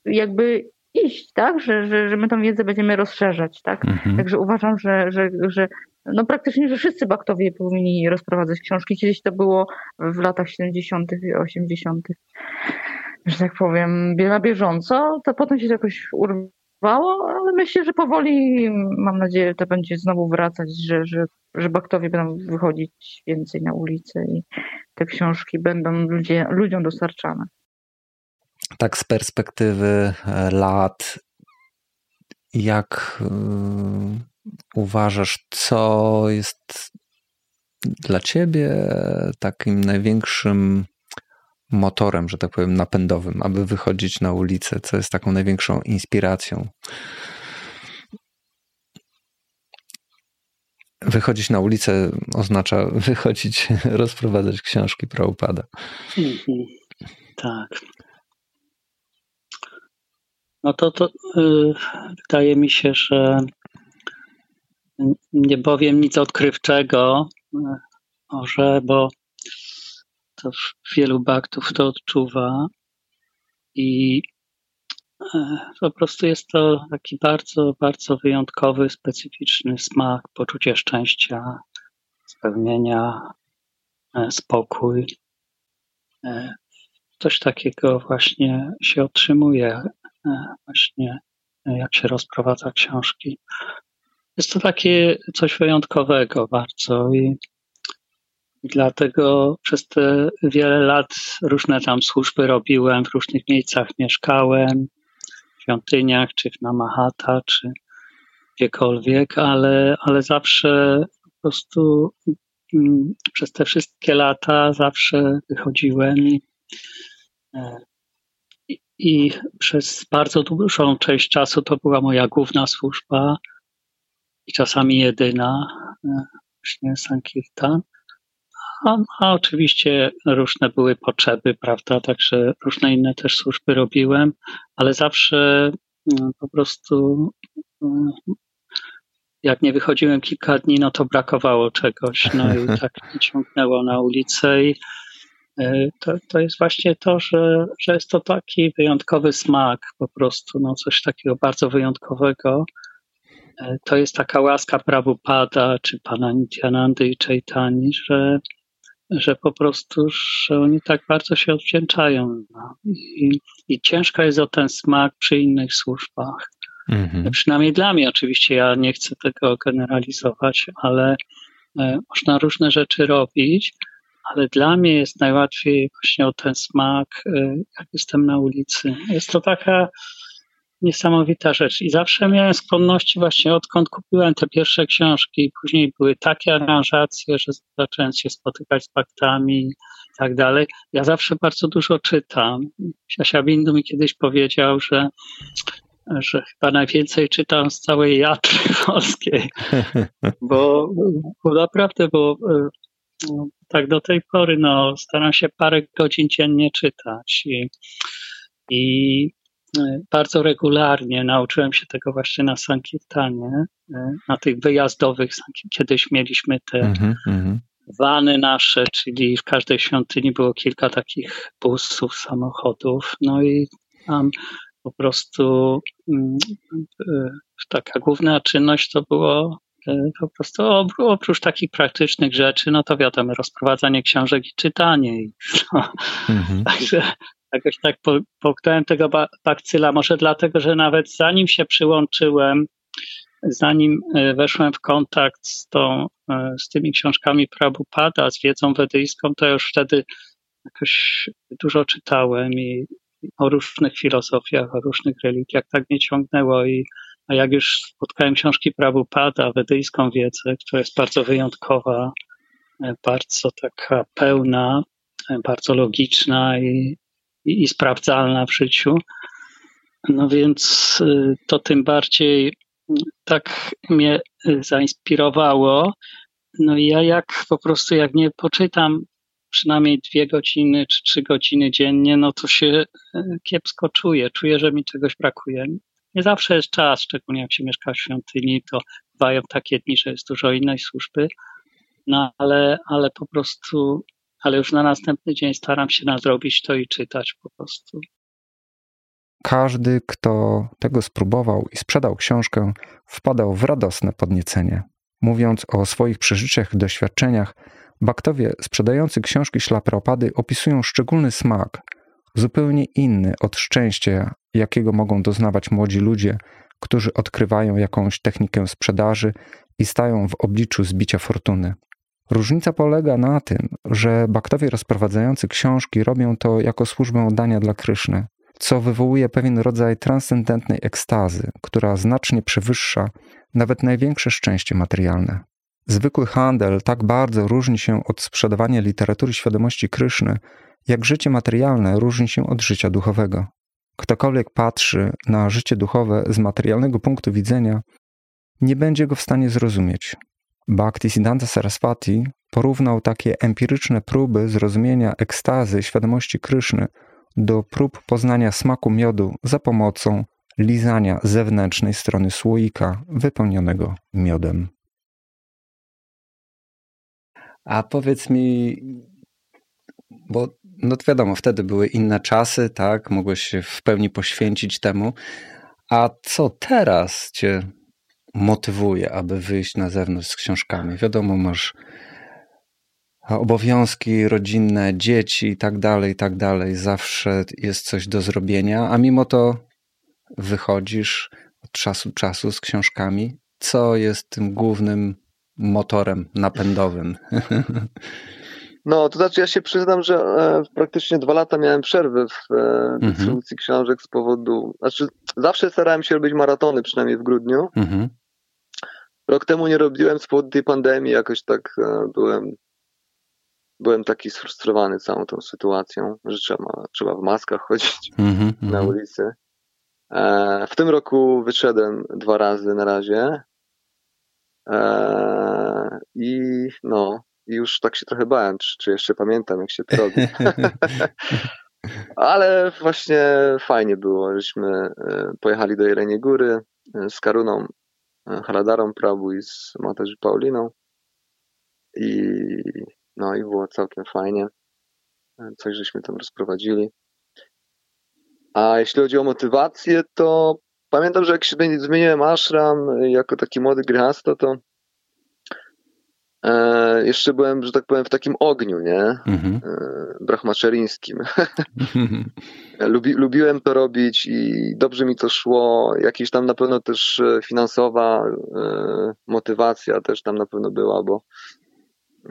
jakby iść, tak? Że, że, że my tą wiedzę będziemy rozszerzać, tak? Mhm. Także uważam, że, że, że no praktycznie, że wszyscy baktowie powinni rozprowadzać książki. Kiedyś to było w latach 70. i 80., że tak powiem, na bieżąco, to potem się to jakoś trwało, ale myślę, że powoli, mam nadzieję, to będzie znowu wracać, że, że, że baktowie będą wychodzić więcej na ulicę i te książki będą ludzie, ludziom dostarczane. Tak z perspektywy e, lat, jak yy, uważasz, co jest dla ciebie takim największym motorem, że tak powiem, napędowym, aby wychodzić na ulicę? Co jest taką największą inspiracją? Wychodzić na ulicę oznacza wychodzić, rozprowadzać książki Prabhupada. Mhm. Tak. No to, to yy, wydaje mi się, że nie powiem nic odkrywczego, może, bo to wielu baktów to odczuwa i e, po prostu jest to taki bardzo, bardzo wyjątkowy, specyficzny smak, poczucie szczęścia, spełnienia, e, spokój. Coś takiego właśnie się otrzymuje, właśnie jak się rozprowadza książki. Jest to takie coś wyjątkowego bardzo i i dlatego przez te wiele lat różne tam służby robiłem, w różnych miejscach mieszkałem, w świątyniach, czy w Namahata, czy gdziekolwiek, ale, ale zawsze po prostu mm, przez te wszystkie lata zawsze wychodziłem i, e, i, przez bardzo dużą część czasu to była moja główna służba i czasami jedyna, e, właśnie Sankirtan. A, a oczywiście różne były potrzeby, prawda? Także różne inne też służby robiłem, ale zawsze mm, po prostu mm, jak nie wychodziłem kilka dni, no to brakowało czegoś. No i tak ciągnęło na ulicę i to, to jest właśnie to, że, że jest to taki wyjątkowy smak, po prostu, no coś takiego bardzo wyjątkowego. E, to jest taka łaska Prabhupada, czy pana Nityanandy i Chaitani, że że po prostu, że oni tak bardzo się odwdzięczają. No. I, I ciężko jest o ten smak przy innych służbach. Mhm. Przynajmniej dla mnie, oczywiście, ja nie chcę tego generalizować, ale e, można różne rzeczy robić, ale dla mnie jest najłatwiej właśnie o ten smak, e, jak jestem na ulicy. Jest to taka niesamowita rzecz. I zawsze miałem skłonności właśnie odkąd kupiłem te pierwsze książki, później były takie aranżacje, że zacząłem się spotykać z faktami i tak dalej. Ja zawsze bardzo dużo czytam. Siasia Bindu mi kiedyś powiedział, że że chyba najwięcej czytam z całej jatry polskiej, bo, bo naprawdę, bo no, tak do tej pory no, staram się parę godzin dziennie czytać i, i E, bardzo regularnie nauczyłem się tego właśnie na Sankirtanie, e, na tych wyjazdowych. Kiedyś mieliśmy te mm -hmm. wany nasze, czyli w każdej świątyni było kilka takich busów, samochodów. No i tam po prostu mm, e, taka główna czynność to było po prostu oprócz takich praktycznych rzeczy, no to wiadomo, rozprowadzanie książek i czytanie. No, mm -hmm. Także jakoś tak połknąłem tego bakcyla, może dlatego, że nawet zanim się przyłączyłem, zanim e, weszłem w kontakt z, tą, e, z tymi książkami Prabhupada, z wiedzą wedyjską, to już wtedy jakoś dużo czytałem i o różnych filozofiach, o różnych religiach, tak mnie ciągnęło i a jak już spotkałem książki Prabhupada, wedyjską wiedzę, która jest bardzo wyjątkowa, e, bardzo taka pełna, bardzo logiczna i, i, i sprawdzalna w życiu. No więc y, to tym bardziej tak mnie zainspirowało. No i ja jak po prostu, jak nie poczytam przynajmniej dwie godziny czy trzy godziny dziennie, no to się kiepsko czuję. Czuję, że mi czegoś brakuje. Nie zawsze jest czas, szczególnie jak się mieszka w świątyni, to bywają takie dni, że jest dużo innej służby, no ale, ale po prostu ale już na następny dzień staram się nadrobić to i czytać po prostu. Każdy, kto tego spróbował i sprzedał książkę, wpadał w radosne podniecenie. Mówiąc o swoich przeżyciach i doświadczeniach, baktowie sprzedający książki szlapropady opisują szczególny smak, zupełnie inny od szczęścia, jakiego mogą doznawać młodzi ludzie, którzy odkrywają jakąś technikę sprzedaży i stają w obliczu zbicia fortuny. Różnica polega na tym, że baktowie rozprowadzający książki robią to jako służbę oddania dla Kryszny, co wywołuje pewien rodzaj transcendentnej ekstazy, która znacznie przewyższa nawet największe szczęście materialne. Zwykły handel tak bardzo różni się od sprzedawania literatury świadomości Kryszny, jak życie materialne różni się od życia duchowego. Ktokolwiek patrzy na życie duchowe z materialnego punktu widzenia, nie będzie go w stanie zrozumieć. Bhaktisiddhanta Saraswati porównał takie empiryczne próby zrozumienia ekstazy świadomości Kryszny do prób poznania smaku miodu za pomocą lizania zewnętrznej strony słoika wypełnionego miodem. A powiedz mi, bo no to wiadomo, wtedy były inne czasy, tak? Mogłeś się w pełni poświęcić temu. A co teraz cię motywuje, aby wyjść na zewnątrz z książkami? Wiadomo, masz obowiązki rodzinne, dzieci i tak dalej, i tak dalej. Zawsze jest coś do zrobienia, a mimo to wychodzisz od czasu czasu z książkami. Co jest tym głównym motorem napędowym? No, to znaczy ja się przyznam, że e, praktycznie dwa lata miałem przerwy w e, mhm. dystrybucji książek z powodu, znaczy zawsze starałem się robić maratony, przynajmniej w grudniu. Mhm. Rok temu nie robiłem z powodu tej pandemii, jakoś tak e, byłem byłem taki sfrustrowany całą tą sytuacją, że trzeba, trzeba w maskach chodzić mm-hmm, na ulicy. E, w tym roku wyszedłem dwa razy na razie. E, I no, i już tak się trochę bałem, czy, czy jeszcze pamiętam, jak się to robi. Ale właśnie fajnie było, żeśmy e, pojechali do Jeleniej Góry e, z Karuną, e, Haladarą Prabu i z Materzy Pauliną. I no i było całkiem fajnie. Coś żeśmy tam rozprowadzili. A jeśli chodzi o motywację, to pamiętam, że jak się zmieniłem ashram jako taki młody gryhasta, to e, jeszcze byłem, że tak powiem, w takim ogniu, nie? Mhm. E. Lubi, lubiłem to robić i dobrze mi to szło. Jakiś tam na pewno też e, finansowa e, motywacja też tam na pewno była, bo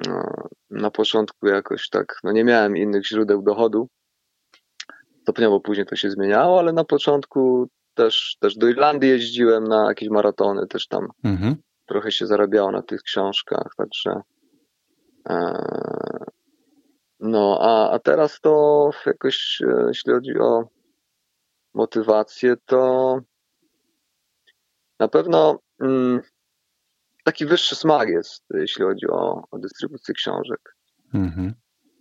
no, na początku jakoś tak, no nie miałem innych źródeł dochodu. Stopniowo później to się zmieniało, ale na początku też, też do Irlandii jeździłem na jakieś maratony, też tam mhm. Trochę się zarabiało na tych książkach, także e, no, a, a teraz to jakoś, e, jeśli chodzi o motywację, to na pewno mm, taki wyższy smak jest, jeśli chodzi o, o dystrybucję książek. Mhm.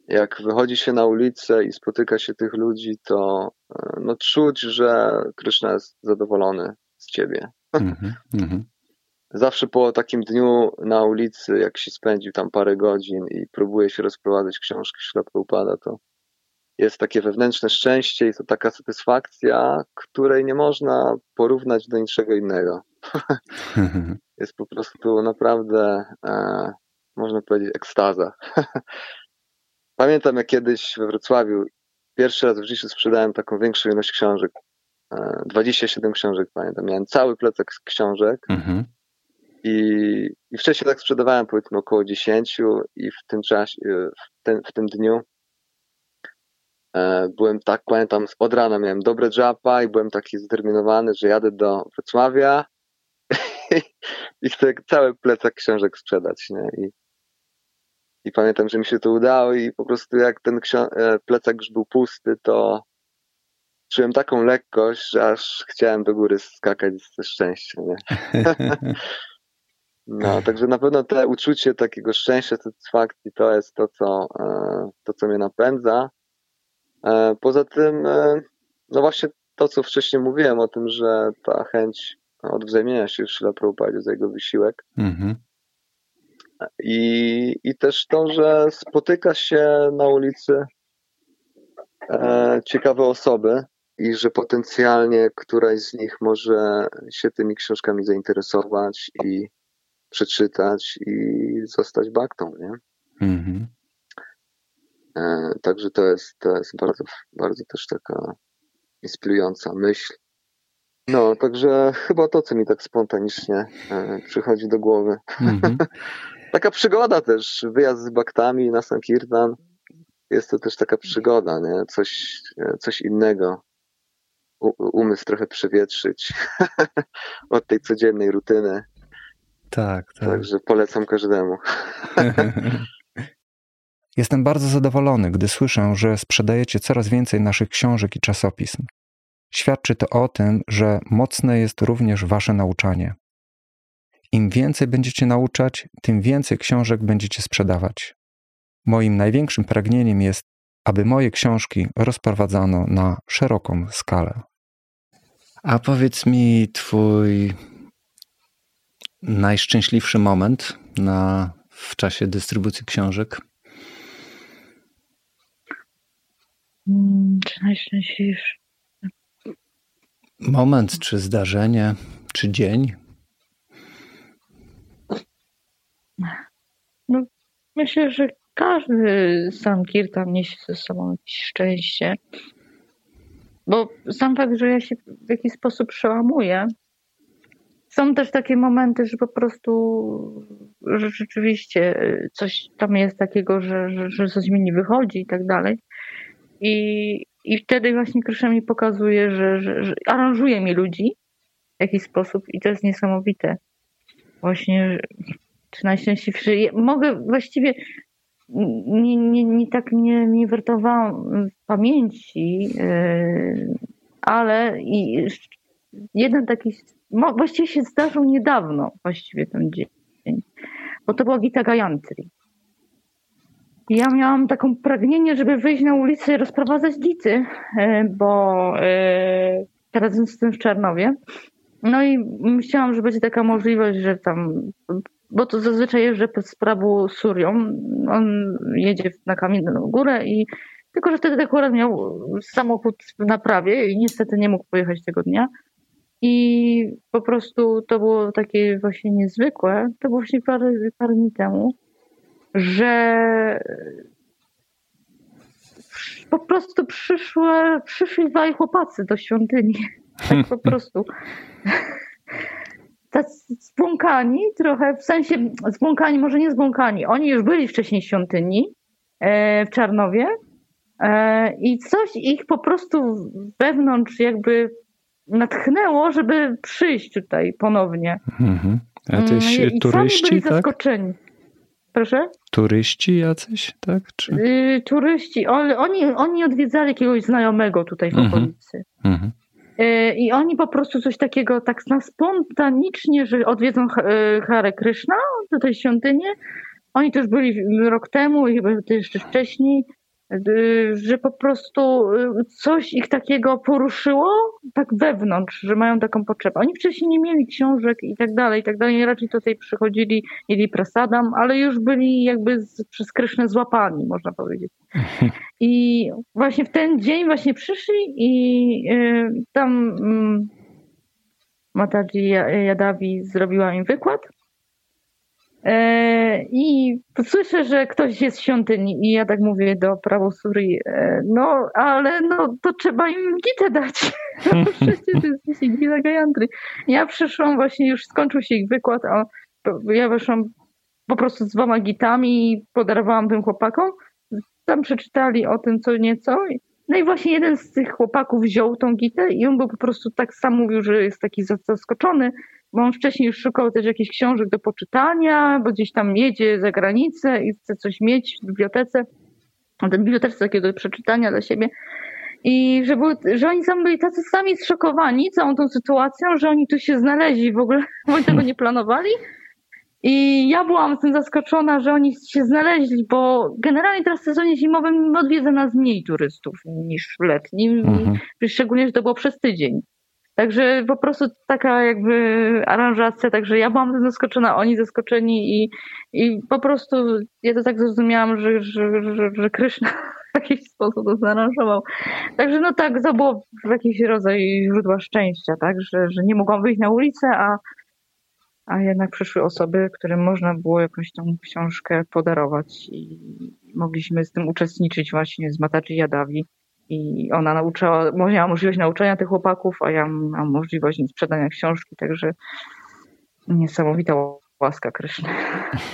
Jak wychodzi się na ulicę i spotyka się tych ludzi, to e, no, czuć, że Kryszna jest zadowolony z ciebie. Mhm. Zawsze po takim dniu na ulicy, jak się spędził tam parę godzin i próbuje się rozprowadzać książki ślepo upada, to jest takie wewnętrzne szczęście i to taka satysfakcja, której nie można porównać do niczego innego. jest po prostu naprawdę, e, można powiedzieć, ekstaza. Pamiętam, jak kiedyś we Wrocławiu pierwszy raz w życiu sprzedałem taką większą ilość książek. E, 27 książek, pamiętam. Miałem cały plecak książek. Mhm. I, I wcześniej tak sprzedawałem powiedzmy około 10 i w tym czasie, e, w, ten, w tym dniu e, byłem tak, pamiętam, od rana miałem dobre japa i byłem taki zdeterminowany, że jadę do Wrocławia i chcę cały plecak książek sprzedać, nie? I, I pamiętam, że mi się to udało i po prostu jak ten e, plecak już był pusty, to czułem taką lekkość, że aż chciałem do góry skakać ze szczęścia, nie? No, także na pewno te uczucie takiego szczęścia, satysfakcji to jest to, co, e, to, co mnie napędza. E, poza tym, no właśnie to, co wcześniej mówiłem o tym, że ta chęć odwzajemnienia się w Srila Prabhupadzie za jego wysiłek. Mhm. I, I też to, że spotyka się na ulicy e, ciekawe osoby i że potencjalnie któraś z nich może się tymi książkami zainteresować i przeczytać i zostać baktą, nie? Mhm. E, także to jest, to jest bardzo, bardzo też taka inspirująca myśl No, także chyba to, co mi tak spontanicznie e, przychodzi do głowy. Mhm. taka przygoda też, wyjazd z baktami na Sankirtan. Jest to też taka przygoda, nie? Coś, e, coś innego. U, umysł trochę przewietrzyć od tej codziennej rutyny. Tak, tak. Także polecam każdemu. Jestem bardzo zadowolony, gdy słyszę, że sprzedajecie coraz więcej naszych książek i czasopism. Świadczy to o tym, że mocne jest również wasze nauczanie. Im więcej będziecie nauczać, tym więcej książek będziecie sprzedawać. Moim największym pragnieniem jest, aby moje książki rozprowadzano na szeroką skalę. A powiedz mi twój najszczęśliwszy moment na, w czasie dystrybucji książek? Hmm, czy najszczęśliwszy? Moment, czy zdarzenie, czy dzień? No, myślę, że każdy Sankirtan niesie ze sobą jakieś szczęście. Bo sam fakt, że ja się w jakiś sposób przełamuję, są też takie momenty, że po prostu że rzeczywiście coś tam jest takiego, że, że, że coś mi nie wychodzi i tak dalej. I, i wtedy właśnie Krysza mi pokazuje, że, że, że aranżuje mi ludzi w jakiś sposób i to jest niesamowite. Właśnie, czy najszczęśliwszy. Mogę właściwie nie, nie, nie tak nie, nie wertowałam w pamięci, yy, ale i jeden taki, właściwie się zdarzył niedawno, właściwie ten dzień, bo to była Gita Gayantri. Ja miałam taką pragnienie, żeby wyjść na ulicę i rozprowadzać gity, e, bo e, teraz jestem w Czarnowie. No i myślałam, że będzie taka możliwość, że tam, bo to zazwyczaj jeżdżę z Prabu Surią. On jedzie na Kamienną Górę i tylko, że wtedy akurat miał samochód w naprawie i niestety nie mógł pojechać tego dnia. I po prostu to było takie właśnie niezwykłe. To było właśnie parę, parę dni temu że po prostu przyszły, przyszli dwaj chłopacy do świątyni. Tak po prostu. Zbłąkani trochę, w sensie zbłąkani, może nie zbłąkani. Oni już byli wcześniej w świątyni e, w Czarnowie e, i coś ich po prostu wewnątrz jakby natchnęło, żeby przyjść tutaj ponownie. Mhm. Mm, I turyści, sami byli tak? zaskoczeni. Proszę? Turyści jacyś, tak? Czy... Yy, turyści. Oni, oni odwiedzali jakiegoś znajomego tutaj w mhm. okolicy. Mhm. Yy, I oni po prostu coś takiego tak na spontanicznie, że odwiedzą yy, Hare Krishna do tej świątyni. Oni też byli rok temu i chyba jeszcze wcześniej że po prostu y, coś ich takiego poruszyło tak wewnątrz, że mają taką potrzebę. Oni wcześniej nie mieli książek i tak dalej, i tak dalej. Raczej tutaj przychodzili, mieli prasadam, ale już byli jakby z, przez Kryszne złapani, można powiedzieć. I właśnie w ten dzień właśnie przyszli i y, tam y, Mataji Jadawi zrobiła im wykład I słyszę, że ktoś jest w świątyni i ja tak mówię do prawosuri, e, no ale no to trzeba im gitę dać. No przecież to jest gita Gajantry. Ja przyszłam właśnie, już skończył się ich wykład, a ja weszłam po prostu z dwoma gitami i podarowałam tym chłopakom. Tam przeczytali o tym co nieco. No i właśnie jeden z tych chłopaków wziął tą gitę i on był po prostu tak sam mówił, że jest taki zaskoczony, bo on wcześniej już szukał też jakichś książek do poczytania, bo gdzieś tam jedzie za granicę i chce coś mieć w bibliotece, w tej bibliotece takiego do przeczytania dla siebie. I że, były, że oni sami byli tacy sami zszokowani całą tą sytuacją, że oni tu się znaleźli w ogóle, oni tego nie planowali. I ja byłam z tym zaskoczona, że oni się znaleźli, bo generalnie teraz w sezonie zimowym odwiedza nas mniej turystów niż w letnim, mhm. szczególnie, że to było przez tydzień. Także po prostu taka jakby aranżacja, także ja byłam zaskoczona, oni zaskoczeni i, i po prostu ja to tak zrozumiałam, że, że, że, że Kryszna w jakiś sposób to zaaranżował. Także no tak, to było w jakiś rodzaj źródła szczęścia, tak, że, że nie mogłam wyjść na ulicę, a, a jednak przyszły osoby, którym można było jakąś tą książkę podarować i mogliśmy z tym uczestniczyć właśnie z Mataczy Jadawi i ona nauczyła, miała możliwość nauczania tych chłopaków, a ja mam możliwość sprzedania książki, także niesamowita łaska Kryszny.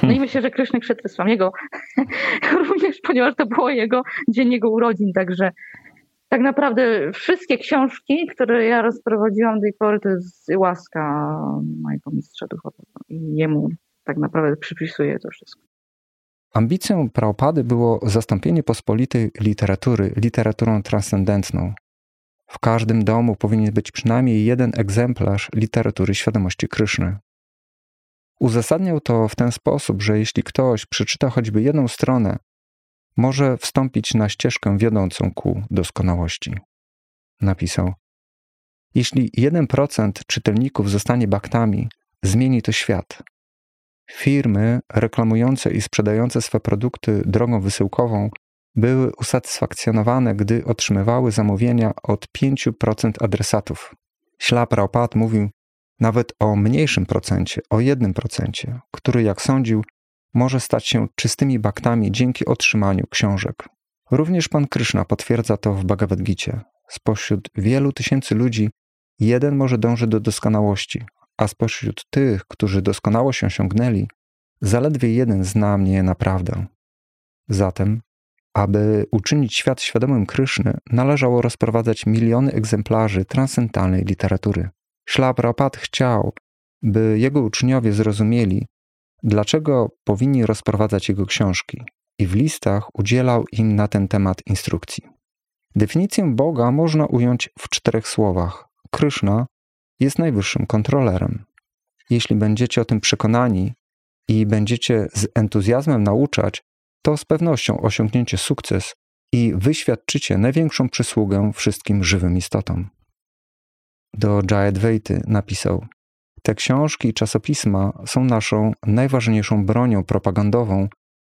No i myślę, że Kryszny przetwysłam jego również, ponieważ to było jego dzień jego urodzin, także tak naprawdę wszystkie książki, które ja rozprowadziłam do tej pory, to jest łaska mojego mistrza duchowego i jemu tak naprawdę przypisuję to wszystko. Ambicją Prabhupady było zastąpienie pospolitej literatury literaturą transcendentną. W każdym domu powinien być przynajmniej jeden egzemplarz literatury świadomości Kryszny. Uzasadniał to w ten sposób, że jeśli ktoś przeczyta choćby jedną stronę, może wstąpić na ścieżkę wiodącą ku doskonałości. Napisał: Jeśli 1% czytelników zostanie baktami, zmieni to świat. Firmy reklamujące i sprzedające swe produkty drogą wysyłkową były usatysfakcjonowane, gdy otrzymywały zamówienia od 5% adresatów. Ślap Raupat mówił nawet o mniejszym procencie, o 1%, który, jak sądził, może stać się czystymi baktami dzięki otrzymaniu książek. Również pan Kryszna potwierdza to w Bhagavad Gita. Spośród wielu tysięcy ludzi jeden może dążyć do doskonałości, a spośród tych, którzy doskonałość osiągnęli, zaledwie jeden zna mnie naprawdę. Zatem, aby uczynić świat świadomym Kryszny, należało rozprowadzać miliony egzemplarzy transcendentalnej literatury. Szlap Rapat chciał, by jego uczniowie zrozumieli, dlaczego powinni rozprowadzać jego książki i w listach udzielał im na ten temat instrukcji. Definicję Boga można ująć w czterech słowach. Kryszna jest najwyższym kontrolerem. Jeśli będziecie o tym przekonani i będziecie z entuzjazmem nauczać, to z pewnością osiągniecie sukces i wyświadczycie największą przysługę wszystkim żywym istotom. Do Jayadvaity napisał: Te książki i czasopisma są naszą najważniejszą bronią propagandową,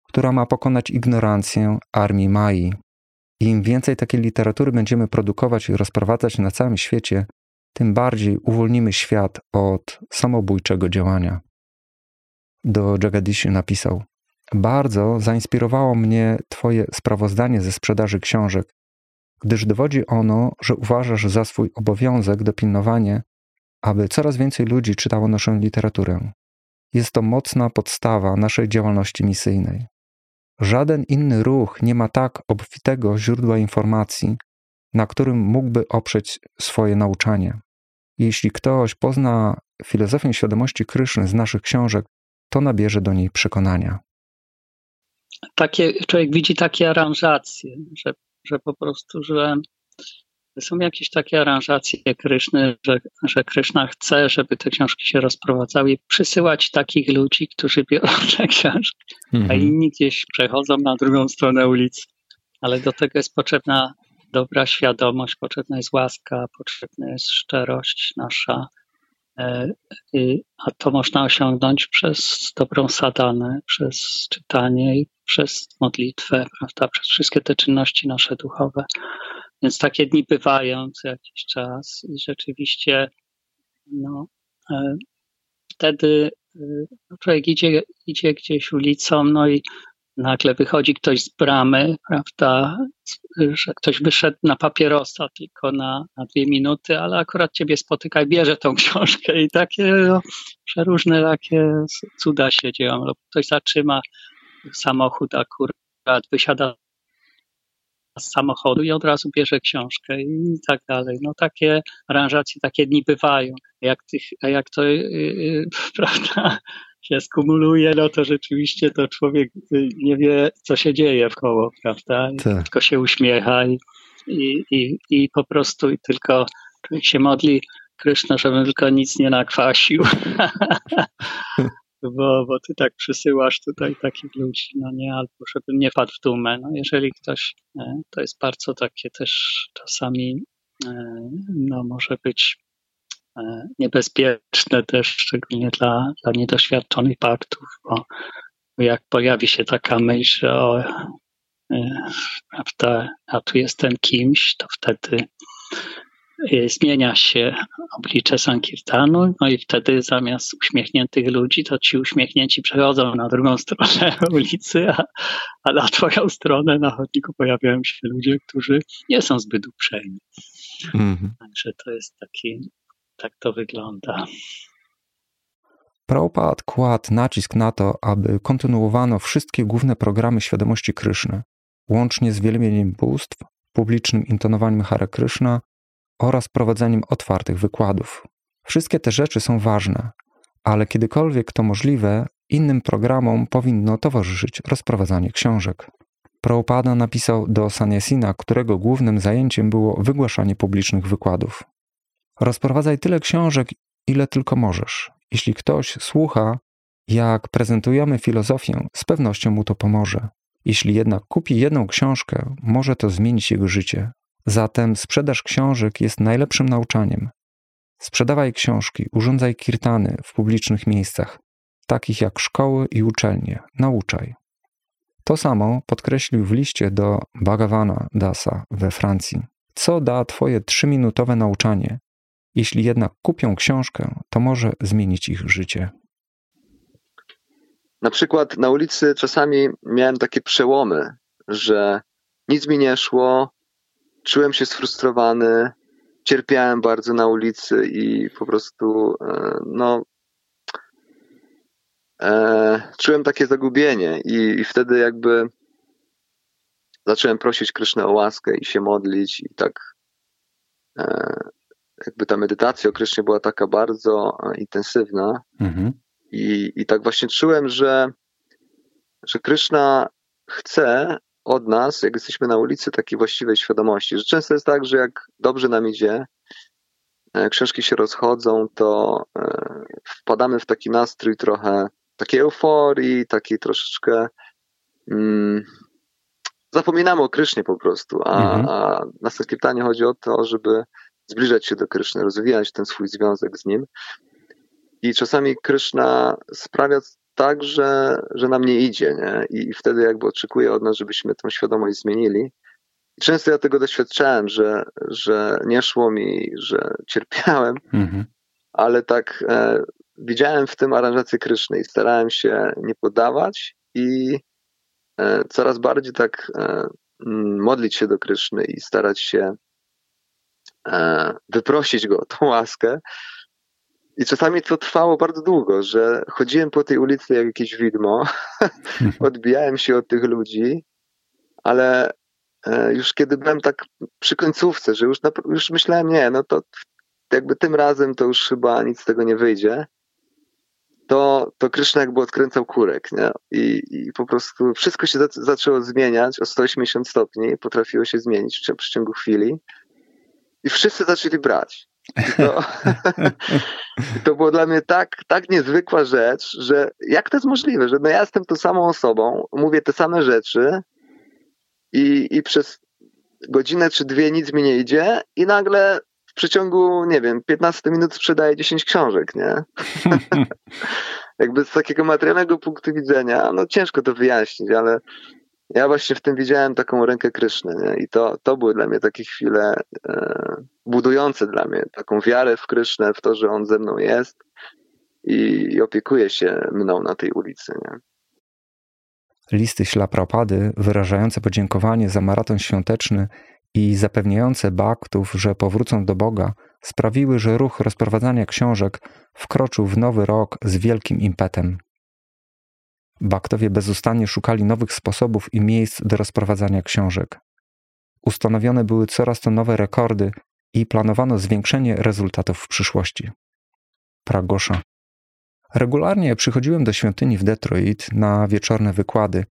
która ma pokonać ignorancję armii Mai. Im więcej takiej literatury będziemy produkować i rozprowadzać na całym świecie, tym bardziej uwolnimy świat od samobójczego działania. Do Jagadishi napisał: Bardzo zainspirowało mnie Twoje sprawozdanie ze sprzedaży książek, gdyż dowodzi ono, że uważasz za swój obowiązek dopilnowanie, aby coraz więcej ludzi czytało naszą literaturę. Jest to mocna podstawa naszej działalności misyjnej. Żaden inny ruch nie ma tak obfitego źródła informacji, na którym mógłby oprzeć swoje nauczanie. Jeśli ktoś pozna filozofię świadomości Kryszny z naszych książek, to nabierze do niej przekonania. Takie, człowiek widzi takie aranżacje, że, że po prostu, że są jakieś takie aranżacje Kryszny, że, że Kryszna chce, żeby te książki się rozprowadzały i przysyłać takich ludzi, którzy biorą te książki, mhm. a inni gdzieś przechodzą na drugą stronę ulicy. Ale do tego jest potrzebna dobra świadomość, potrzebna jest łaska, potrzebna jest szczerość nasza, e, a to można osiągnąć przez dobrą sadanę, przez czytanie i przez modlitwę, prawda, przez wszystkie te czynności nasze duchowe. Więc takie dni bywają co jakiś czas i rzeczywiście no, e, wtedy e, człowiek idzie, idzie gdzieś ulicą, no i nagle wychodzi ktoś z bramy, prawda, że ktoś wyszedł na papierosa tylko na, na dwie minuty, ale akurat ciebie spotyka i bierze tą książkę i takie no, przeróżne takie cuda się dzieją. Lub ktoś zatrzyma samochód akurat, wysiada z samochodu i od razu bierze książkę i tak dalej. No takie aranżacje, takie dni bywają. Jak, tych, jak to, yy, prawda, się skumuluje, no to rzeczywiście to człowiek nie wie, co się dzieje w koło, prawda? Tak. Tylko się uśmiecha i, i, i, i po prostu i tylko człowiek się modli Kryszna, żebym tylko nic nie nakwasił. bo, bo ty tak przysyłasz tutaj takich ludzi, no nie, albo żebym nie padł w dumę. No jeżeli ktoś, e, to jest bardzo takie też czasami, e, no może być E, niebezpieczne też, szczególnie dla, dla niedoświadczonych paktów, bo jak pojawi się taka myśl, że o, prawda, a tu jestem kimś, to wtedy zmienia się oblicze Sankirtanu, no i wtedy zamiast uśmiechniętych ludzi, to ci uśmiechnięci przechodzą na drugą stronę ulicy, a, a na twoją stronę na chodniku pojawiają się ludzie, którzy nie są zbyt uprzejmi. Mhm. Także to jest taki, tak to wygląda. Prabhupada kładł nacisk na to, aby kontynuowano wszystkie główne programy świadomości Kryszny, łącznie z wielbieniem bóstw, publicznym intonowaniem Hare Krishna oraz prowadzeniem otwartych wykładów. Wszystkie te rzeczy są ważne, ale kiedykolwiek to możliwe, innym programom powinno towarzyszyć rozprowadzanie książek. Prabhupada napisał do Sanyasina, którego głównym zajęciem było wygłaszanie publicznych wykładów. Rozprowadzaj tyle książek, ile tylko możesz. Jeśli ktoś słucha, jak prezentujemy filozofię, z pewnością mu to pomoże. Jeśli jednak kupi jedną książkę, może to zmienić jego życie. Zatem sprzedaż książek jest najlepszym nauczaniem. Sprzedawaj książki, urządzaj kirtany w publicznych miejscach, takich jak szkoły i uczelnie. Nauczaj. To samo podkreślił w liście do Bhagavana Dasa we Francji. Co da Twoje trzyminutowe nauczanie? Jeśli jednak kupią książkę, to może zmienić ich życie. Na przykład na ulicy czasami miałem takie przełomy, że nic mi nie szło, czułem się sfrustrowany, cierpiałem bardzo na ulicy i po prostu e, no, e, czułem takie zagubienie i, i, wtedy jakby zacząłem prosić Krysznę o łaskę i się modlić i tak e, jakby ta medytacja o Krysznie była taka bardzo e, intensywna mhm. I, i tak właśnie czułem, że, że Kryszna chce od nas, jak jesteśmy na ulicy, takiej właściwej świadomości. Że często jest tak, że jak dobrze nam idzie, e, książki się rozchodzą, to e, wpadamy w taki nastrój trochę takiej euforii, takiej troszeczkę. Mm, zapominamy o Krysznie po prostu, a, mhm. a na chodzi o to, żeby zbliżać się do Kryszny, rozwijać ten swój związek z nim. I czasami Kryszna sprawia tak, że, że nam nie idzie, nie? I wtedy jakby oczekuje od nas, żebyśmy tą świadomość zmienili. I często ja tego doświadczałem, że, że nie szło mi, że cierpiałem, mhm. ale tak e, widziałem w tym aranżację Kryszny i starałem się nie poddawać i e, coraz bardziej tak e, modlić się do Kryszny i starać się e, wyprosić go o tą łaskę, i czasami to trwało bardzo długo, że chodziłem po tej ulicy jak jakieś widmo, odbijałem się od tych ludzi, ale e, już kiedy byłem tak przy końcówce, że już, już myślałem, nie, no to jakby tym razem to już chyba nic z tego nie wyjdzie, to, to Kryszna jakby odkręcał kurek, nie? I, I po prostu wszystko się zaczęło zmieniać o 180 stopni, potrafiło się zmienić w przeciągu chwili i wszyscy zaczęli brać. To, to było dla mnie tak, tak niezwykła rzecz, że jak to jest możliwe, że no ja jestem tą samą osobą, mówię te same rzeczy i, i przez godzinę czy dwie nic mi nie idzie i nagle w przeciągu, nie wiem, 15 minut sprzedaję 10 książek, nie? Jakby z takiego materialnego punktu widzenia, no ciężko to wyjaśnić, ale ja właśnie w tym widziałem taką rękę Kryszny nie? i to, to były dla mnie takie chwile e, budujące dla mnie taką wiarę w Krysznę, w to, że on ze mną jest i, i opiekuje się mną na tej ulicy. Nie? Listy ślapropady wyrażające podziękowanie za maraton świąteczny i zapewniające baktów, że powrócą do Boga, sprawiły, że ruch rozprowadzania książek wkroczył w nowy rok z wielkim impetem. Baktowie bezustannie szukali nowych sposobów i miejsc do rozprowadzania książek. Ustanowione były coraz to nowe rekordy i planowano zwiększenie rezultatów w przyszłości. Pragosza. Regularnie przychodziłem do świątyni w Detroit na wieczorne wykłady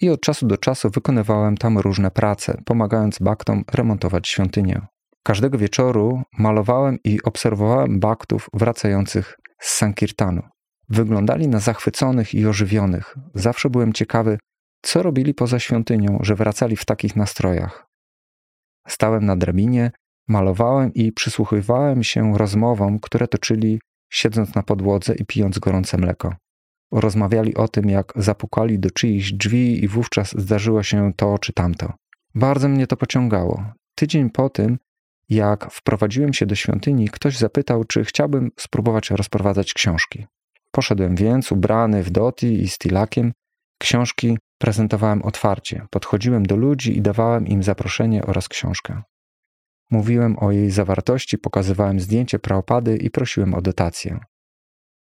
i od czasu do czasu wykonywałem tam różne prace, pomagając baktom remontować świątynię. Każdego wieczoru malowałem i obserwowałem baktów wracających z Sankirtanu. Wyglądali na zachwyconych i ożywionych. Zawsze byłem ciekawy, co robili poza świątynią, że wracali w takich nastrojach. Stałem na drabinie, malowałem i przysłuchiwałem się rozmowom, które toczyli siedząc na podłodze i pijąc gorące mleko. Rozmawiali o tym, jak zapukali do czyichś drzwi i wówczas zdarzyło się to czy tamto. Bardzo mnie to pociągało. Tydzień po tym, jak wprowadziłem się do świątyni, ktoś zapytał, czy chciałbym spróbować rozprowadzać książki. Poszedłem więc, ubrany w doti i stylakiem. Książki prezentowałem otwarcie, podchodziłem do ludzi i dawałem im zaproszenie oraz książkę. Mówiłem o jej zawartości, pokazywałem zdjęcie praopady i prosiłem o dotację.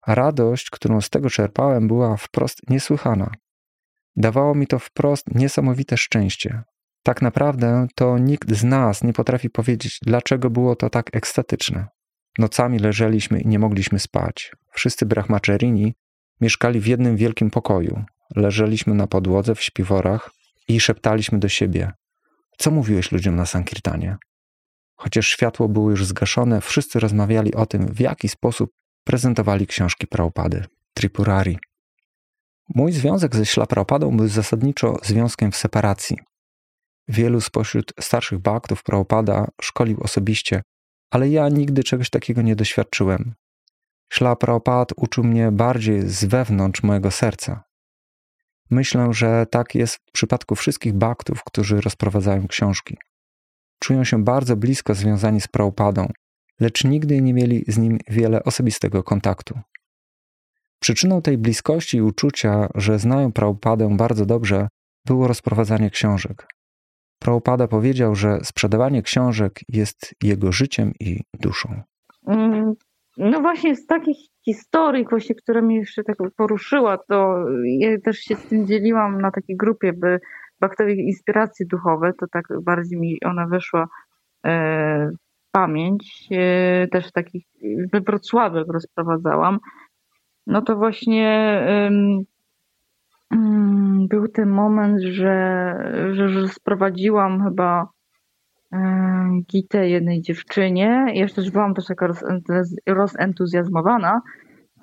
A radość, którą z tego czerpałem, była wprost niesłychana. Dawało mi to wprost niesamowite szczęście. Tak naprawdę to nikt z nas nie potrafi powiedzieć, dlaczego było to tak ekstatyczne. Nocami leżeliśmy i nie mogliśmy spać. Wszyscy brahmacerini mieszkali w jednym wielkim pokoju. Leżeliśmy na podłodze w śpiworach i szeptaliśmy do siebie. Co mówiłeś ludziom na Sankirtanie? Chociaż światło było już zgaszone, wszyscy rozmawiali o tym, w jaki sposób prezentowali książki Prabhupady, Tripurari. Mój związek ze Ślaprapadą był zasadniczo związkiem w separacji. Wielu spośród starszych baktów Prabhupada szkolił osobiście, ale ja nigdy czegoś takiego nie doświadczyłem. Śla Prabhupad uczył mnie bardziej z wewnątrz mojego serca. Myślę, że tak jest w przypadku wszystkich baktów, którzy rozprowadzają książki. Czują się bardzo blisko związani z Prabhupadą, lecz nigdy nie mieli z nim wiele osobistego kontaktu. Przyczyną tej bliskości i uczucia, że znają Prabhupadę bardzo dobrze, było rozprowadzanie książek. Prabhupada powiedział, że sprzedawanie książek jest jego życiem i duszą. Mm, no właśnie z takich historii, właśnie, która mnie jeszcze tak poruszyła, to ja też się z tym dzieliłam na takiej grupie, by bakterii inspiracje duchowe, to tak bardziej mi ona weszła e, pamięć. E, też takich we Wrocławiu rozprowadzałam. No to właśnie był ten moment, że, że, że sprowadziłam chyba gitę jednej dziewczynie. Ja też byłam też taka rozentuzjazmowana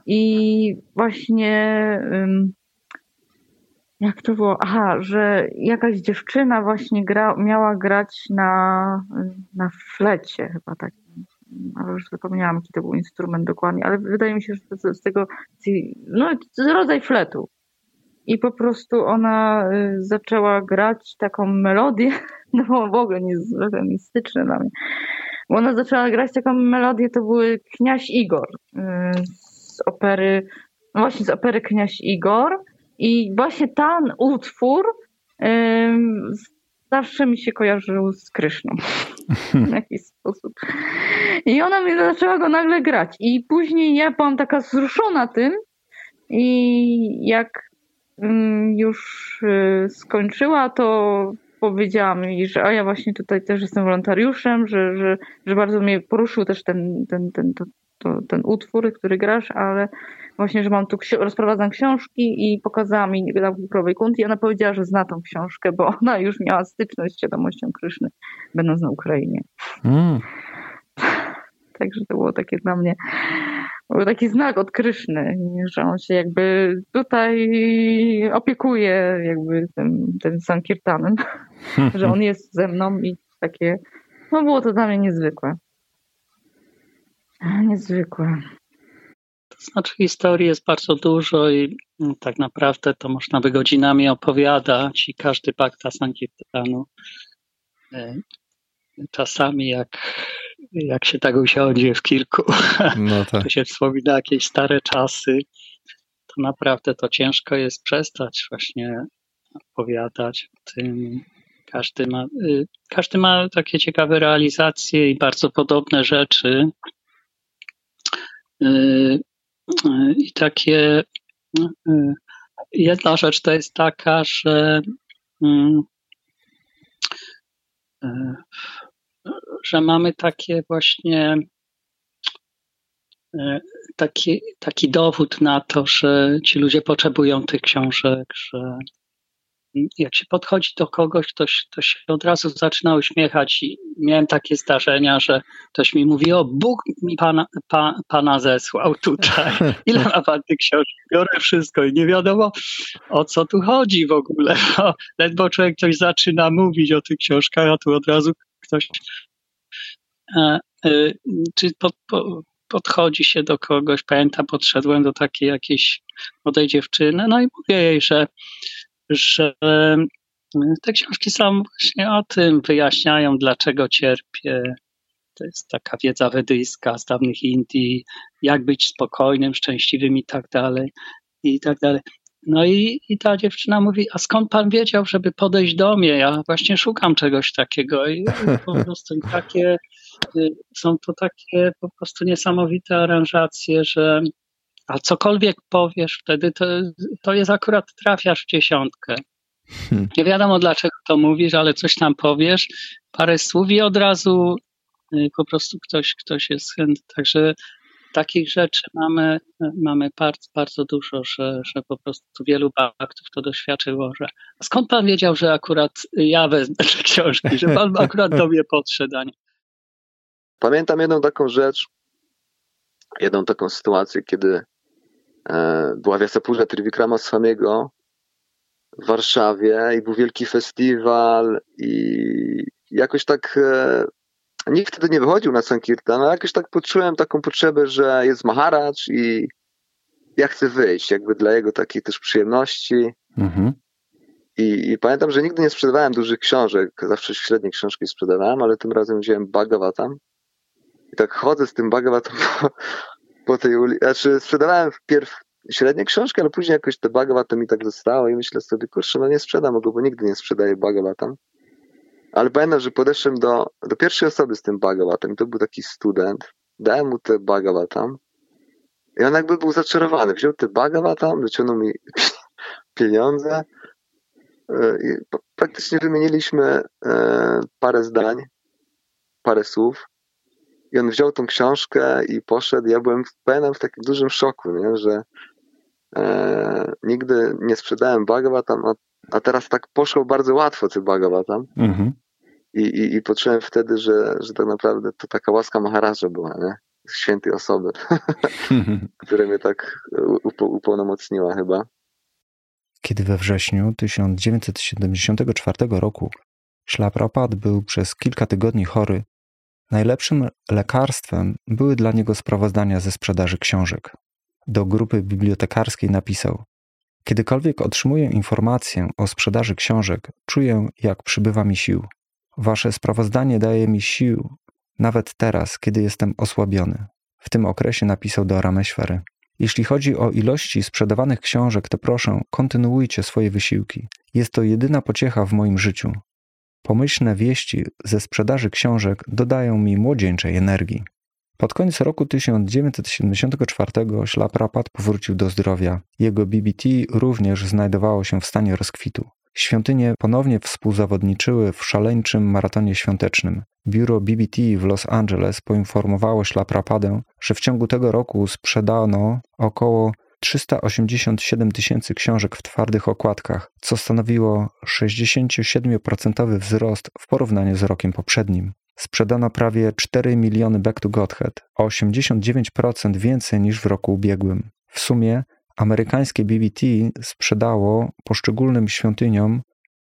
i właśnie jak to było? Aha, że jakaś dziewczyna właśnie gra, miała grać na, na flecie chyba tak. Ale już zapomniałam, jaki to był instrument dokładnie, ale wydaje mi się, że to z tego, no, rodzaj fletu. I po prostu ona y, zaczęła grać taką melodię, no w ogóle nie jest mistyczne dla mnie. Bo ona zaczęła grać taką melodię, to były Kniaś Igor y, z opery, no właśnie z opery Kniaś Igor. I właśnie ten utwór zawsze mi się kojarzył z Kryszną w jakiś sposób. I ona mi zaczęła go nagle grać. I później ja byłam taka wzruszona tym. I jak już y, skończyła, to powiedziała mi, że a ja właśnie tutaj też jestem wolontariuszem, że, że, że bardzo mnie poruszył też ten, ten, ten, to, to, ten utwór, który grasz, ale właśnie, że mam tu, rozprowadzam książki i pokazała mi Królowej Kunti i ona powiedziała, że zna tą książkę, bo ona już miała styczność z świadomością Kryszny, będąc na Ukrainie. Mm. Także to było takie dla mnie, był taki znak od Kryszny, że on się jakby tutaj opiekuje jakby tym, tym Sankirtanem, że on jest ze mną i takie, no było to dla mnie niezwykłe. Niezwykłe. To znaczy historii jest bardzo dużo i tak naprawdę to można by godzinami opowiadać i każdy pakta Sankirtanu e, czasami jak, jak się tak usiądzie w kilku, no tak. to się wspomina jakieś stare czasy, to naprawdę to ciężko jest przestać właśnie opowiadać o tym. Każdy ma, y, każdy ma takie ciekawe realizacje i bardzo podobne rzeczy. Y, i takie y, jedna rzecz to jest taka, że mm, y, że mamy takie właśnie taki, taki dowód na to, że ci ludzie potrzebują tych książek, że jak się podchodzi do kogoś, to, to się od razu zaczyna uśmiechać i miałem takie zdarzenia, że ktoś mi mówi, o Bóg mi pana, pa, pana zesłał tutaj. Ile ma pan tych książek? Biorę wszystko i nie wiadomo o co tu chodzi w ogóle. O, ledwo człowiek coś zaczyna mówić o tych książkach, a tu od razu ktoś e, e, czy pod, po, podchodzi się do kogoś, pamiętam, podszedłem do takiej jakiejś młodej dziewczyny, no i mówię jej, że że te książki są właśnie o tym, wyjaśniają, dlaczego cierpię, to jest taka wiedza wedyjska z dawnych Indii, jak być spokojnym, szczęśliwym i tak dalej, i tak dalej. No i, i ta dziewczyna mówi, a skąd pan wiedział, żeby podejść do mnie? Ja właśnie szukam czegoś takiego. I po prostu takie, y, są to takie po prostu niesamowite aranżacje, że a cokolwiek powiesz wtedy, to, to jest akurat trafiasz w dziesiątkę. Hmm. Nie wiadomo dlaczego to mówisz, ale coś tam powiesz, parę słów i od razu y, po prostu ktoś, ktoś jest chętny. Także takich rzeczy mamy, mamy bardzo, bardzo dużo, że, że po prostu wielu baktów to doświadczyło, że skąd pan wiedział, że akurat ja wezmę te książki, że pan akurat do mnie podszedł? Pamiętam jedną taką rzecz, jedną taką sytuację, kiedy e, była Wiasapurza Trivikrama Swamiego w Warszawie i był wielki festiwal i jakoś tak e, nikt wtedy nie wychodził na Sankirtan, ale jakoś tak poczułem taką potrzebę, że jest Maharaj i ja chcę wyjść, jakby dla jego takiej też przyjemności. Mhm. I, I, pamiętam, że nigdy nie sprzedawałem dużych książek, zawsze średnie książki sprzedawałem, ale tym razem wziąłem Bhagavatam. I tak chodzę z tym Bhagavatam po, po tej ulicy. Znaczy, sprzedawałem wpierw średnie książki, ale później jakoś te Bhagavatam mi tak zostało i myślę sobie, kurczę, no nie sprzedam go, bo nigdy nie sprzedaję Bhagavatam. Ale pamiętam, że podeszłem do, do pierwszej osoby z tym Bhagavatam i to był taki student. Dałem mu te Bhagavatam i on jakby był zaczarowany. Wziął te Bhagavatam, wyciągnął mi pieniądze e, i praktycznie wymieniliśmy e, parę zdań, parę słów. I on wziął tą książkę i poszedł. Ja byłem pamiętam w takim dużym szoku, nie? że e, nigdy nie sprzedałem Bhagavatam, a, a teraz tak poszło bardzo łatwo te Bhagavatam. Mhm. I, i, i poczułem wtedy, że, że tak naprawdę to taka łaska Maharaja była, nie? Świętej osoby, która mnie tak upo, upełnomocniła chyba. Kiedy we wrześniu 1974 roku Szlaprapad był przez kilka tygodni chory, najlepszym lekarstwem były dla niego sprawozdania ze sprzedaży książek. Do grupy bibliotekarskiej napisał: Kiedykolwiek otrzymuję informację o sprzedaży książek, czuję, jak przybywa mi sił. Wasze sprawozdanie daje mi sił, nawet teraz, kiedy jestem osłabiony. W tym okresie napisał do Rameshwary. Jeśli chodzi o ilości sprzedawanych książek, to proszę, kontynuujcie swoje wysiłki. Jest to jedyna pociecha w moim życiu. Pomyślne wieści ze sprzedaży książek dodają mi młodzieńczej energii. Pod koniec roku 1974 Ślaprapat powrócił do zdrowia. Jego BBT również znajdowało się w stanie rozkwitu. Świątynie ponownie współzawodniczyły w szaleńczym maratonie świątecznym. Biuro BBT w Los Angeles poinformowało Ślaprapadę, że w ciągu tego roku sprzedano około 387 tysięcy książek w twardych okładkach, co stanowiło 67% wzrost w porównaniu z rokiem poprzednim. Sprzedano prawie 4 miliony Back to Godhead, o 89% więcej niż w roku ubiegłym. W sumie amerykańskie BBT sprzedało poszczególnym świątyniom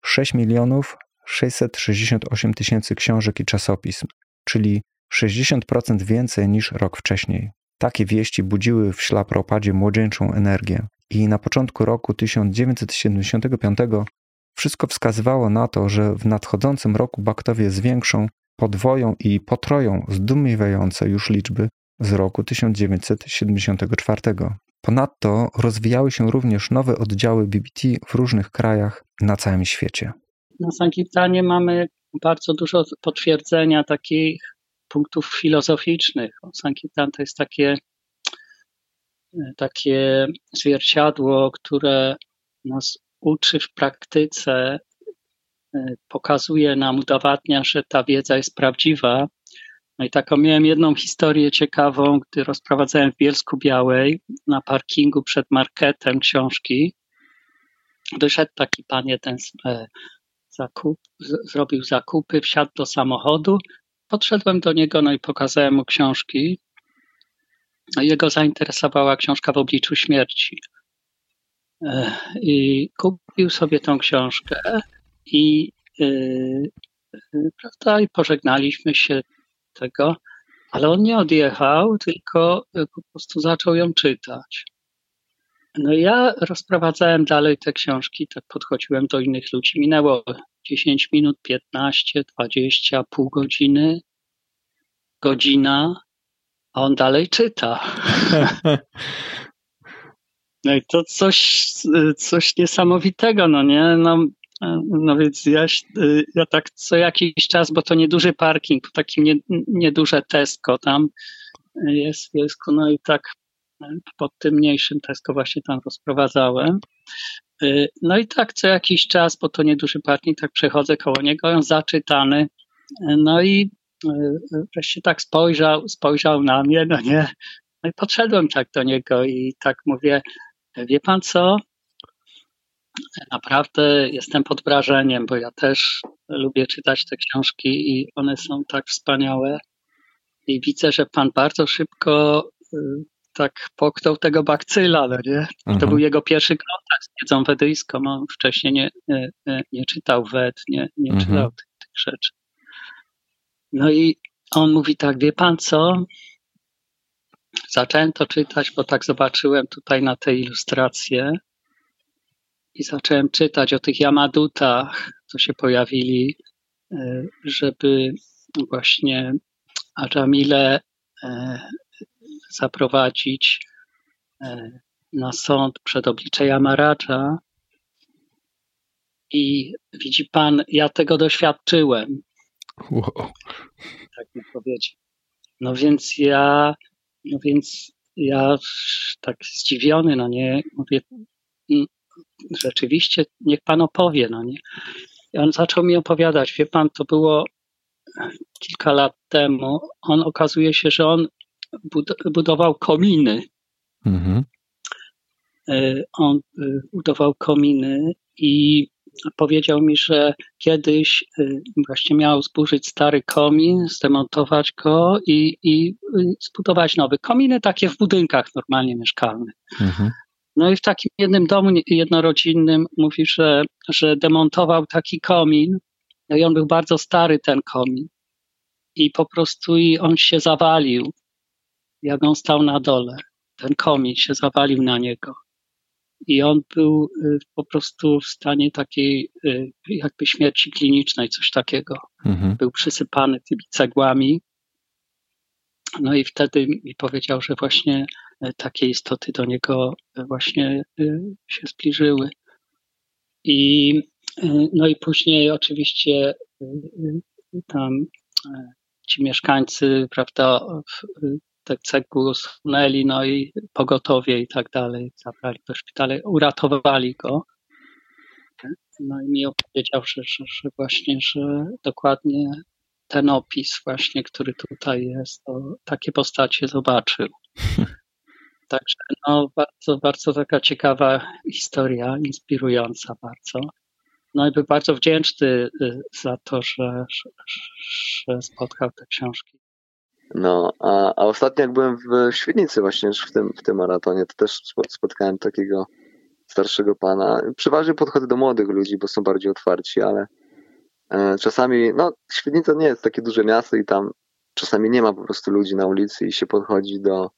6 milionów 668 tysięcy książek i czasopism, czyli 60% więcej niż rok wcześniej. Takie wieści budziły w ślapropadzie młodzieńczą energię i na początku roku 1975 wszystko wskazywało na to, że w nadchodzącym roku baktowie zwiększą, podwoją i potroją zdumiewające już liczby z roku 1974. Ponadto rozwijały się również nowe oddziały BBT w różnych krajach na całym świecie. Na Sankirtanie mamy bardzo dużo potwierdzenia takich punktów filozoficznych. Sankirtan to jest takie, takie zwierciadło, które nas uczy w praktyce, pokazuje nam, udowadnia, że ta wiedza jest prawdziwa no i taką miałem jedną historię ciekawą, gdy rozprowadzałem w Bielsku Białej na parkingu przed marketem książki. Wyszedł taki pan jeden e, zakup, z, zrobił zakupy, wsiadł do samochodu. Podszedłem do niego, no i pokazałem mu książki. No jego zainteresowała książka w obliczu śmierci. E, I kupił sobie tą książkę i, yy, prawda, i pożegnaliśmy się tego, ale on nie odjechał, tylko e, po prostu zaczął ją czytać. No ja rozprowadzałem dalej te książki, tak podchodziłem do innych ludzi. Minęło 10 minut, 15, 20, pół godziny. godzina, a on dalej czyta. No i to coś, coś niesamowitego, no nie? No, no więc ja, ja tak co jakiś czas, bo to nieduży parking, to takie nie, nieduże Tesco tam jest Bielsku, no i tak pod tym mniejszym Tesco właśnie tam rozprowadzałem. No i tak co jakiś czas, bo to nieduży parking, tak przechodzę koło niego, zaczytany, no i wreszcie tak spojrzał, spojrzał na mnie, no nie, no i podszedłem tak do niego i tak mówię, wie pan co, naprawdę jestem pod wrażeniem, bo ja też lubię czytać te książki i one są tak wspaniałe. I widzę, że pan bardzo szybko y, tak poknął tego bakcyla, no nie? Mhm. To był jego pierwszy kontakt z wiedzą wedyjską. On wcześniej nie, nie, nie czytał wed, nie, nie mhm. czytał tych, tych rzeczy. No i on mówi tak, wie pan co? Zacząłem to czytać, bo tak zobaczyłem tutaj na tej ilustrację i zacząłem czytać o tych Yamadutach, co się pojawili, e, żeby właśnie Ajamile e, zaprowadzić e, na sąd przed oblicze Yamaraja. I widzi pan, ja tego doświadczyłem. Wow. Tak mi powiedział. No więc ja, no więc ja tak zdziwiony, no nie, mówię, rzeczywiście niech pan opowie, no nie. I on zaczął mi opowiadać, wie pan, to było kilka lat temu. On okazuje się, że on budował kominy. Mhm. E, on e, budował kominy i powiedział mi, że kiedyś e, właśnie miał zburzyć stary komin, zdemontować go i, i zbudować nowy. Kominy takie w budynkach normalnie mieszkalnych. Mhm. No i w takim jednym domu jednorodzinnym mówi, że, że demontował taki komin, no i on był bardzo stary ten komin i po prostu i on się zawalił, jak on stał na dole. Ten komin się zawalił na niego. I on był y, po prostu w stanie takiej y, jakby śmierci klinicznej, coś takiego. Mhm. Był przysypany tymi cegłami. No i wtedy mi powiedział, że właśnie takie istoty do niego e, właśnie e, się zbliżyły. I, no i później oczywiście tam ci mieszkańcy, prawda, te cegły usunęli, no i pogotowie i tak dalej, zabrali do szpitala, uratowali go. No i mi opowiedział, że, że, że właśnie, że dokładnie ten opis właśnie, który tutaj jest, to takie postacie zobaczył. Także no, bardzo, bardzo taka ciekawa historia, inspirująca bardzo. No i był bardzo wdzięczny y, za to, że, że, spotkał te książki. No, a, a ostatnio jak byłem w Świdnicy właśnie w tym, w tym maratonie, to też spotkałem takiego starszego pana. Przeważnie podchodzę do młodych ludzi, bo są bardziej otwarci, ale e, czasami, no Świdnica nie jest takie duże miasto i tam czasami nie ma po prostu ludzi na ulicy i się podchodzi do,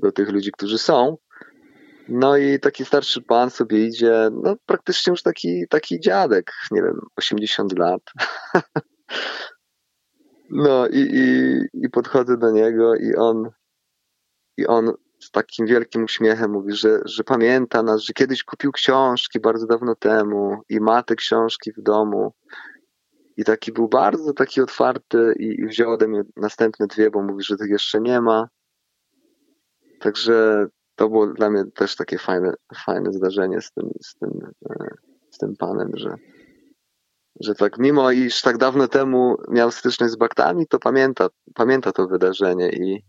do tych ludzi, którzy są. No i taki starszy pan sobie idzie, no praktycznie już taki, taki dziadek, nie wiem, 80 lat. no i, i, i podchodzę do niego i on, i on z takim wielkim uśmiechem mówi, że, że pamięta nas, że kiedyś kupił książki bardzo dawno temu i ma te książki w domu. I taki był bardzo taki otwarty i, i wziął ode mnie następne dwie, bo mówi, że tych jeszcze nie ma. Także to było dla mnie też takie fajne, fajne zdarzenie z tym, z tym, e, z tym panem, że, że tak mimo iż tak dawno temu miał styczność z baktami, to pamięta, pamięta to wydarzenie i,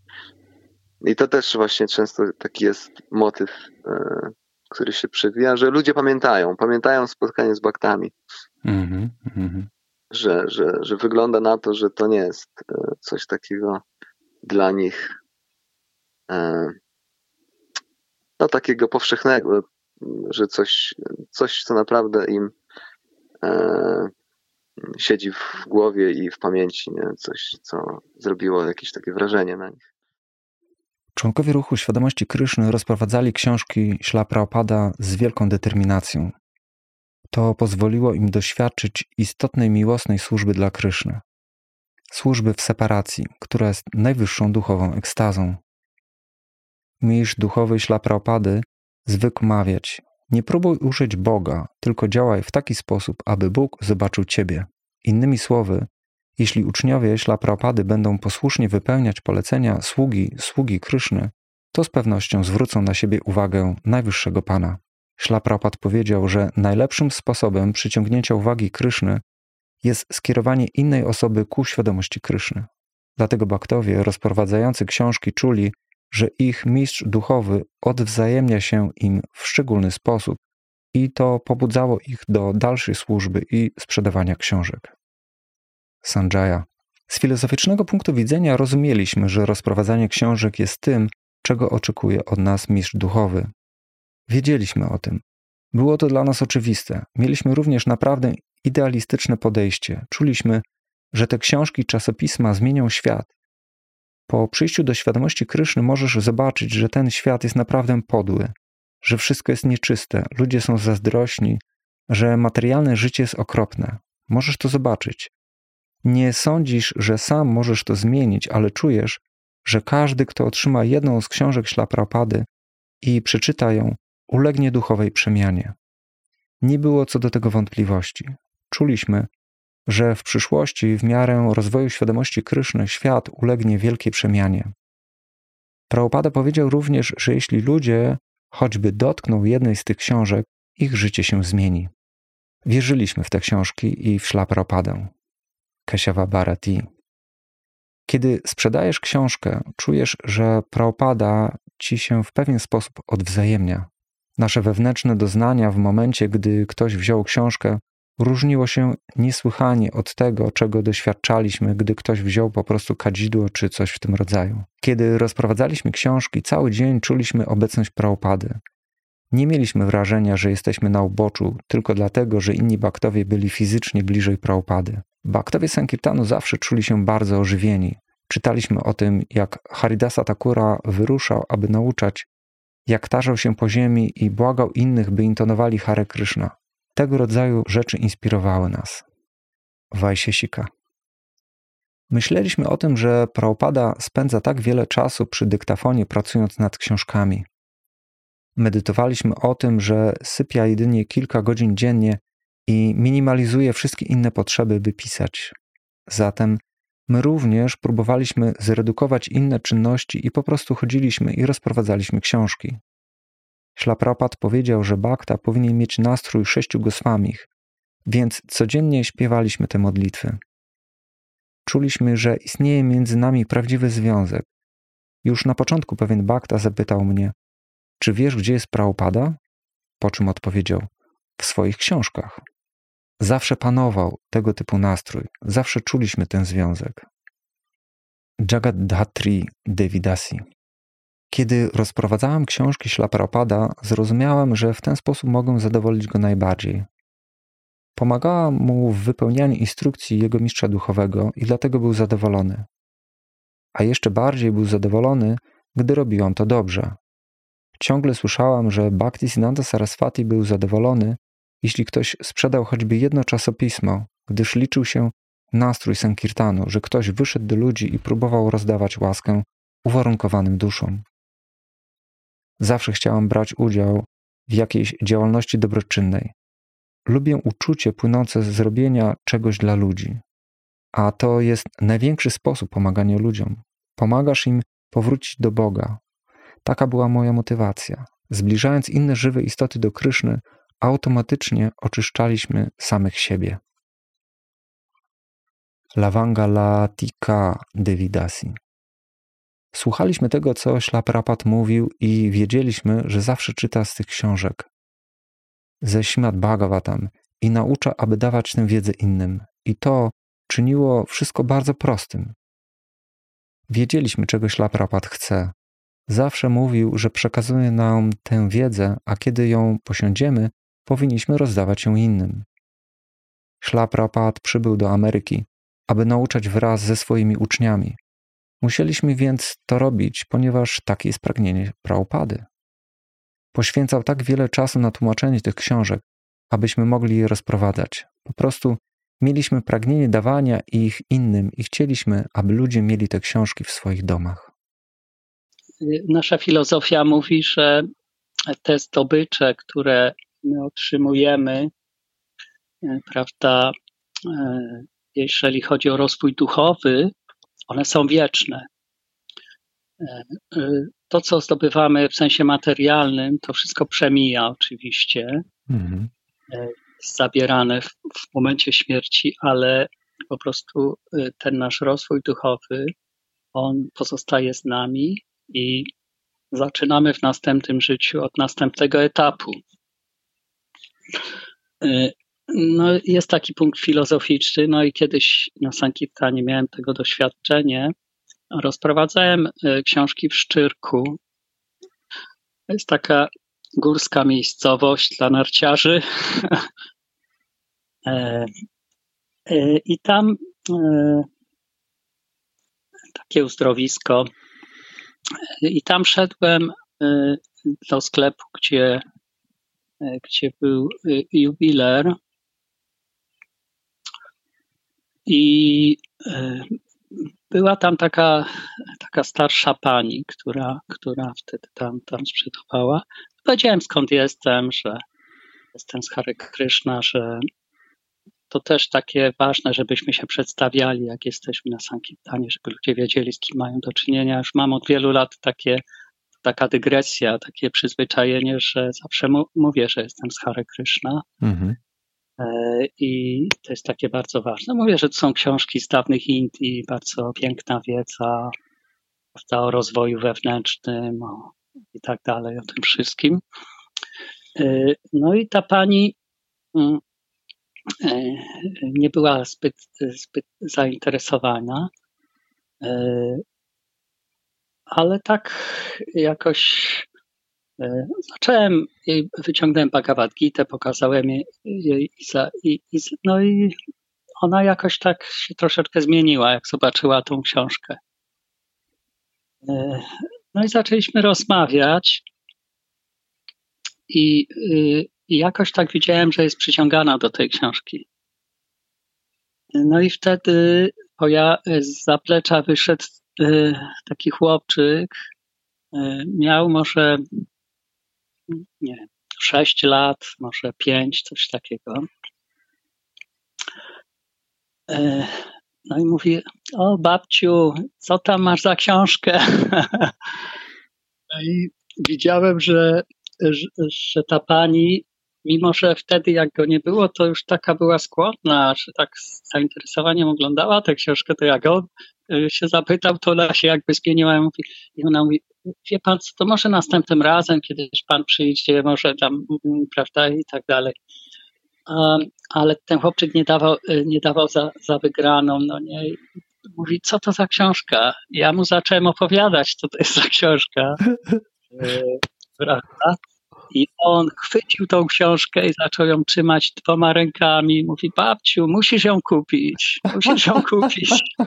i to też właśnie często taki jest motyw, e, który się przewija, że ludzie pamiętają, pamiętają spotkanie z baktami. Mm -hmm. Że, że, że wygląda na to, że to nie jest e, coś takiego dla nich no, takiego powszechnego, że coś, coś co naprawdę im e, siedzi w głowie i w pamięci, nie? coś, co zrobiło jakieś takie wrażenie na nich. Członkowie ruchu świadomości Kryszny rozprowadzali książki Ślapra Opada z wielką determinacją. To pozwoliło im doświadczyć istotnej miłosnej służby dla Kryszny. służby w separacji, która jest najwyższą duchową ekstazą. Mistrz duchowy ślapraopady zwykł mawiać: Nie próbuj użyć Boga, tylko działaj w taki sposób, aby Bóg zobaczył Ciebie. Innymi słowy, jeśli uczniowie ślapraopady będą posłusznie wypełniać polecenia sługi, sługi Kryszny, to z pewnością zwrócą na siebie uwagę najwyższego Pana. Ślaprapad powiedział, że najlepszym sposobem przyciągnięcia uwagi Kryszny jest skierowanie innej osoby ku świadomości Kryszny. Dlatego baktowie rozprowadzający książki czuli, że ich mistrz duchowy odwzajemnia się im w szczególny sposób i to pobudzało ich do dalszej służby i sprzedawania książek. Sanjaya. Z filozoficznego punktu widzenia rozumieliśmy, że rozprowadzanie książek jest tym, czego oczekuje od nas mistrz duchowy. Wiedzieliśmy o tym. Było to dla nas oczywiste. Mieliśmy również naprawdę idealistyczne podejście. Czuliśmy, że te książki, czasopisma zmienią świat. Po przyjściu do świadomości Kryszny możesz zobaczyć, że ten świat jest naprawdę podły, że wszystko jest nieczyste, ludzie są zazdrośni, że materialne życie jest okropne. Możesz to zobaczyć. Nie sądzisz, że sam możesz to zmienić, ale czujesz, że każdy, kto otrzyma jedną z książek Ślaprapady i przeczyta ją, ulegnie duchowej przemianie. Nie było co do tego wątpliwości. Czuliśmy, że w przyszłości, w miarę rozwoju świadomości Kryszny, świat ulegnie wielkiej przemianie. Prabhupada powiedział również, że jeśli ludzie choćby dotkną jednej z tych książek, ich życie się zmieni. Wierzyliśmy w te książki i w Szlaprapadę. Kesiawa Bharati. Kiedy sprzedajesz książkę, czujesz, że Prabhupada ci się w pewien sposób odwzajemnia. Nasze wewnętrzne doznania w momencie, gdy ktoś wziął książkę, różniło się niesłychanie od tego, czego doświadczaliśmy, gdy ktoś wziął po prostu kadzidło czy coś w tym rodzaju. Kiedy rozprowadzaliśmy książki, cały dzień czuliśmy obecność Prabhupady. Nie mieliśmy wrażenia, że jesteśmy na uboczu tylko dlatego, że inni baktowie byli fizycznie bliżej Prabhupady. Baktowie Sankirtanu zawsze czuli się bardzo ożywieni. Czytaliśmy o tym, jak Haridasa Takura wyruszał, aby nauczać, jak tarzał się po ziemi i błagał innych, by intonowali Hare Krishna. Tego rodzaju rzeczy inspirowały nas. Wajsiesika. Myśleliśmy o tym, że Prabhupada spędza tak wiele czasu przy dyktafonie pracując nad książkami. Medytowaliśmy o tym, że sypia jedynie kilka godzin dziennie i minimalizuje wszystkie inne potrzeby, by pisać. Zatem my również próbowaliśmy zredukować inne czynności i po prostu chodziliśmy i rozprowadzaliśmy książki. Ślaprapat powiedział, że Bhakta powinien mieć nastrój sześciu goswamich, więc codziennie śpiewaliśmy te modlitwy. Czuliśmy, że istnieje między nami prawdziwy związek. Już na początku pewien Bhakta zapytał mnie, czy wiesz, gdzie jest Prabhupada? Po czym odpowiedział, w swoich książkach. Zawsze panował tego typu nastrój, zawsze czuliśmy ten związek. Jagat Dhatri Devidasi kiedy rozprowadzałem książki Ślaprapada, zrozumiałem, że w ten sposób mogę zadowolić go najbardziej. Pomagałam mu w wypełnianiu instrukcji jego mistrza duchowego i dlatego był zadowolony. A jeszcze bardziej był zadowolony, gdy robiłam to dobrze. Ciągle słyszałam, że Bhaktisiddhanta Saraswati był zadowolony, jeśli ktoś sprzedał choćby jedno czasopismo, gdyż liczył się nastrój Sankirtanu, że ktoś wyszedł do ludzi i próbował rozdawać łaskę uwarunkowanym duszom. Zawsze chciałam brać udział w jakiejś działalności dobroczynnej. Lubię uczucie płynące z zrobienia czegoś dla ludzi. A to jest największy sposób pomagania ludziom. Pomagasz im powrócić do Boga. Taka była moja motywacja. Zbliżając inne żywe istoty do Kryszny, automatycznie oczyszczaliśmy samych siebie. Lavanga Latika Devidasi. Słuchaliśmy tego, co Ślaprapat mówił i wiedzieliśmy, że zawsze czyta z tych książek. Ze Śmad Bhagavatam i naucza, aby dawać tę wiedzę innym. I to czyniło wszystko bardzo prostym. Wiedzieliśmy, czego Ślaprapat chce. Zawsze mówił, że przekazuje nam tę wiedzę, a kiedy ją posiądziemy, powinniśmy rozdawać ją innym. Ślaprapat przybył do Ameryki, aby nauczać wraz ze swoimi uczniami. Musieliśmy więc to robić, ponieważ takie jest pragnienie Prabhupady. Poświęcał tak wiele czasu na tłumaczenie tych książek, abyśmy mogli je rozprowadzać. Po prostu mieliśmy pragnienie dawania ich innym i chcieliśmy, aby ludzie mieli te książki w swoich domach. Nasza filozofia mówi, że te zdobycze, które my otrzymujemy, e, prawda, e, jeżeli chodzi o rozwój duchowy, one są wieczne. E, to, co zdobywamy w sensie materialnym, to wszystko przemija oczywiście. Mhm. Jest zabierane w, w momencie śmierci, ale po prostu ten nasz rozwój duchowy, on pozostaje z nami i zaczynamy w następnym życiu od następnego etapu. No, jest taki punkt filozoficzny, no i kiedyś na Sankirtanie miałem tego doświadczenie. Rozprowadzałem y, książki w Szczyrku. To jest taka górska miejscowość dla narciarzy. E, e, I tam e, takie uzdrowisko i tam szedłem do sklepu, gdzie, gdzie był jubiler. I była tam taka, taka starsza pani, która, która wtedy tam, tam sprzedawała. Powiedziałem skąd jestem, że jestem z Hare Krishna, że to też takie ważne, żebyśmy się przedstawiali, jak jesteśmy na Sankirtanie, żeby ludzie wiedzieli, z kim mają do czynienia. Już mam od wielu lat takie, taka dygresja, takie przyzwyczajenie, że zawsze mówię, że jestem z Hare Krishna. Mhm. E, I to jest takie bardzo ważne. Mówię, że to są książki z dawnych Indii, bardzo piękna wiedza prawda, o rozwoju wewnętrznym o, i tak dalej, o tym wszystkim. E, no i ta pani mm, E, nie była zbyt, zbyt zainteresowana, ale tak jakoś zacząłem jej, wyciągnąłem Bhagavad Gita, pokazałem jej, i, no i ona jakoś tak się troszeczkę zmieniła, jak zobaczyła tą książkę. No i zaczęliśmy rozmawiać i y, i jakoś tak widziałem, że jest przyciągana do tej książki. No i wtedy ja z zaplecza wyszedł y, taki chłopczyk. Y, miał może nie wiem, 6 lat, może 5, coś takiego. Y, no i mówi, o babciu, co tam masz za książkę? No i widziałem, że, że, że ta pani mimo że wtedy jak go nie było, to już taka była skłonna, że tak z zainteresowaniem oglądała tę książkę, to jak on się zapytał, to ona się jakby zmieniła mówi, i ona mówi, wie pan co, to może następnym razem, kiedyś pan przyjdzie, może tam, prawda, i tak dalej. ale ten chłopczyk nie dawał, y, nie dawał za, za wygraną, no nie, mówi, co to za książka? Ja mu zacząłem opowiadać, co to jest za książka. Y, prawda? I on chwycił tą książkę i zaczął ją trzymać dwoma rękami. Mówi, babciu, musisz ją kupić, musisz ją kupić.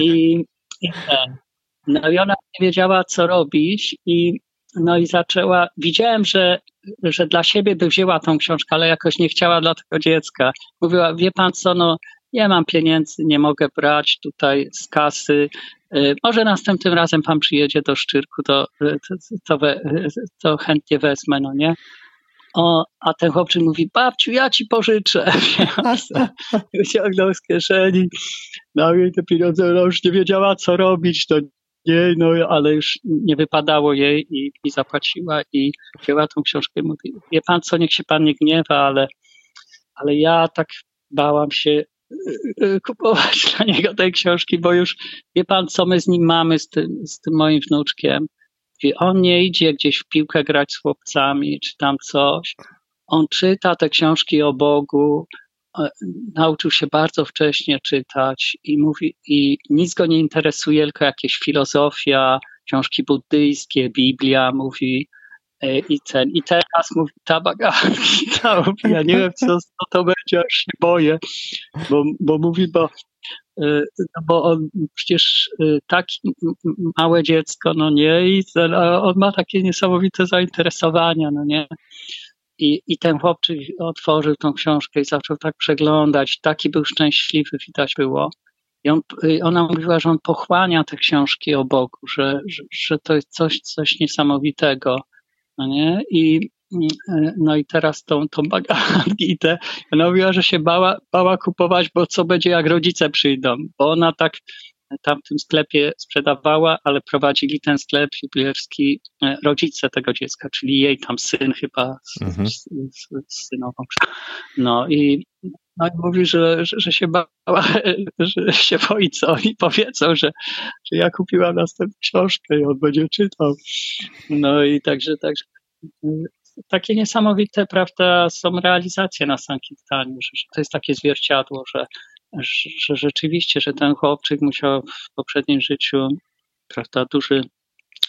I, i. No i ona nie wiedziała, co robić i no i zaczęła, widziałem, że, że dla siebie by wzięła tą książkę, ale jakoś nie chciała dla tego dziecka. Mówiła, wie pan co, no nie mam pieniędzy, nie mogę brać tutaj z kasy. Y, może następnym razem pan przyjedzie do Szczyrku, to, to, to, to chętnie wezmę, no nie? O, a ten chłopczyk mówi, babciu, ja ci pożyczę. Wyciągnął z kieszeni, no i te pieniądze, ona już nie wiedziała, co robić, to nie, no ale już nie wypadało jej i, i zapłaciła i wzięła tą książkę i mówi, wie pan co, niech się pan nie gniewa, ale, ale ja tak bałam się Y, y, kupować dla niego tej książki, bo już wie pan, co my z nim mamy, z tym, z tym moim wnuczkiem. I on nie idzie gdzieś w piłkę grać z chłopcami, czy tam coś. On czyta te książki o Bogu, e, nauczył się bardzo wcześnie czytać i mówi, i nic go nie interesuje, tylko jakieś filozofia, książki buddyjskie, Biblia, mówi, E, i ten. I teraz mówi ta Bhagavad ja nie wiem, co, co to będzie, aż się boję, bo, bo mówi, bo, no bo on przecież e, tak małe dziecko, no nie, i on ma takie niesamowite zainteresowania, no nie. i, I ten chłopczyk otworzył tą książkę i zaczął tak przeglądać. Taki był szczęśliwy, widać było. I on, ona mówiła, że on pochłania te książki o Bogu, że, że, że to jest coś, coś niesamowitego. No nie? I, no i teraz tą, tą Bhagavad ona mówiła, że się bała, bała kupować, bo co będzie jak rodzice przyjdą, bo ona tak tam w tym sklepie sprzedawała, ale prowadzili ten sklep jubilerski e, rodzice tego dziecka, czyli jej tam syn chyba z, mhm. z, z, z synową. No i, no i mówi, że, że, że, się bała, że się boi, co oni powiedzą, że, że ja kupiłam następną książkę i on będzie czytał. No i także, także takie niesamowite, prawda, są realizacje na Sankirtanie, że, że to jest takie zwierciadło, że że rzeczywiście, że ten chłopczyk musiał w poprzednim życiu, prawda, duży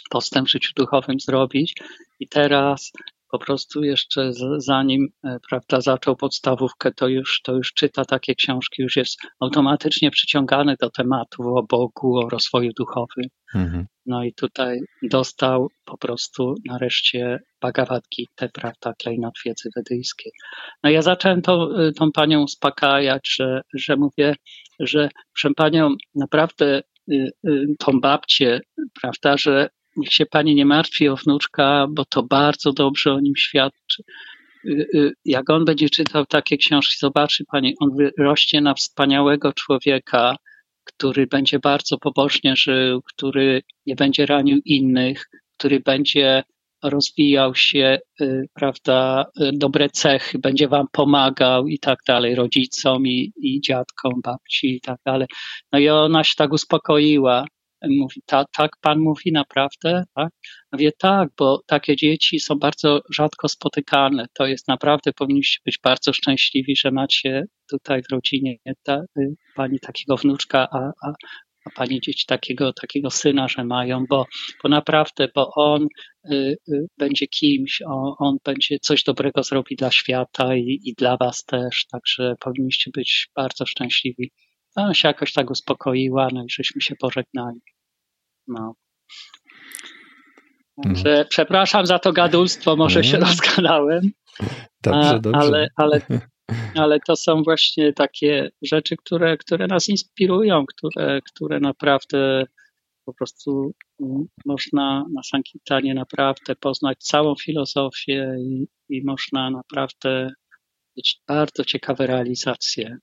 postęp w życiu duchowym zrobić. I teraz po prostu jeszcze zanim e, prawda, zaczął podstawówkę, to już, to już czyta takie książki, już jest automatycznie przyciągany do tematów o Bogu, o rozwoju duchowym. Mhm. No i tutaj dostał po prostu nareszcie Bhagavad Gita, prawda, klejnot wiedzy wedyjskiej. No ja zacząłem tą, e, tą panią uspokajać, że, że mówię, że proszę panią, naprawdę y, tą babcię, prawda, że niech się pani nie martwi o wnuczka, bo to bardzo dobrze o nim świadczy. Y, y, jak on będzie czytał takie książki, zobaczy pani, on rośnie na wspaniałego człowieka, który będzie bardzo pobożnie żył, który nie będzie ranił innych, który będzie rozwijał się, y, prawda, dobre cechy, będzie wam pomagał i tak dalej, rodzicom i, i dziadkom, babci i tak dalej. No i ona się tak uspokoiła, Mówi, ta, tak pan mówi naprawdę? Tak? Mówię, tak, bo takie dzieci są bardzo rzadko spotykane. To jest naprawdę, powinniście być bardzo szczęśliwi, że macie tutaj w rodzinie ta, y, pani takiego wnuczka, a, a, a pani dzieci takiego, takiego syna, że mają, bo, bo naprawdę, bo on y, y, będzie kimś, on, on, będzie coś dobrego zrobi dla świata i, i dla was też, także powinniście być bardzo szczęśliwi. Ona się jakoś tak uspokoiła, no i żeśmy się pożegnali. No. Także mhm. przepraszam za to gadulstwo, może się rozgadałem. Dobrze, dobrze. Ale, ale, ale to są właśnie takie rzeczy, które, które nas inspirują, które, które naprawdę po prostu mm, można na Sankitanie naprawdę poznać całą filozofię i, i można naprawdę mieć bardzo ciekawe realizacje.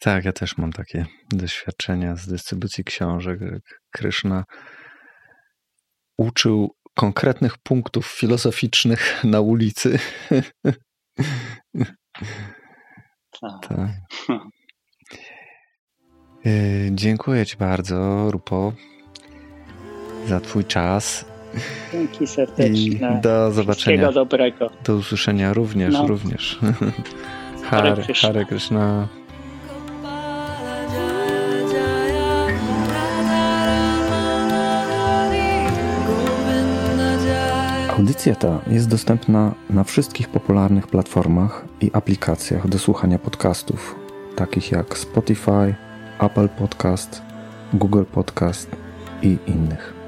Tak, ja też mam takie doświadczenia z dystrybucji książek. Kryszna uczył konkretnych punktów filozoficznych na ulicy. Tak. tak. Y, dziękuję Ci bardzo, Rupo, za Twój czas. Dzięki serdecznie. I do zobaczenia. dobrego. Do usłyszenia również, no. również. Hare, Hare Krishna. Hare Krishna. Audycja ta jest dostępna na wszystkich popularnych platformach i aplikacjach do słuchania podcastów, takich jak Spotify, Apple Podcast, Google Podcast i innych.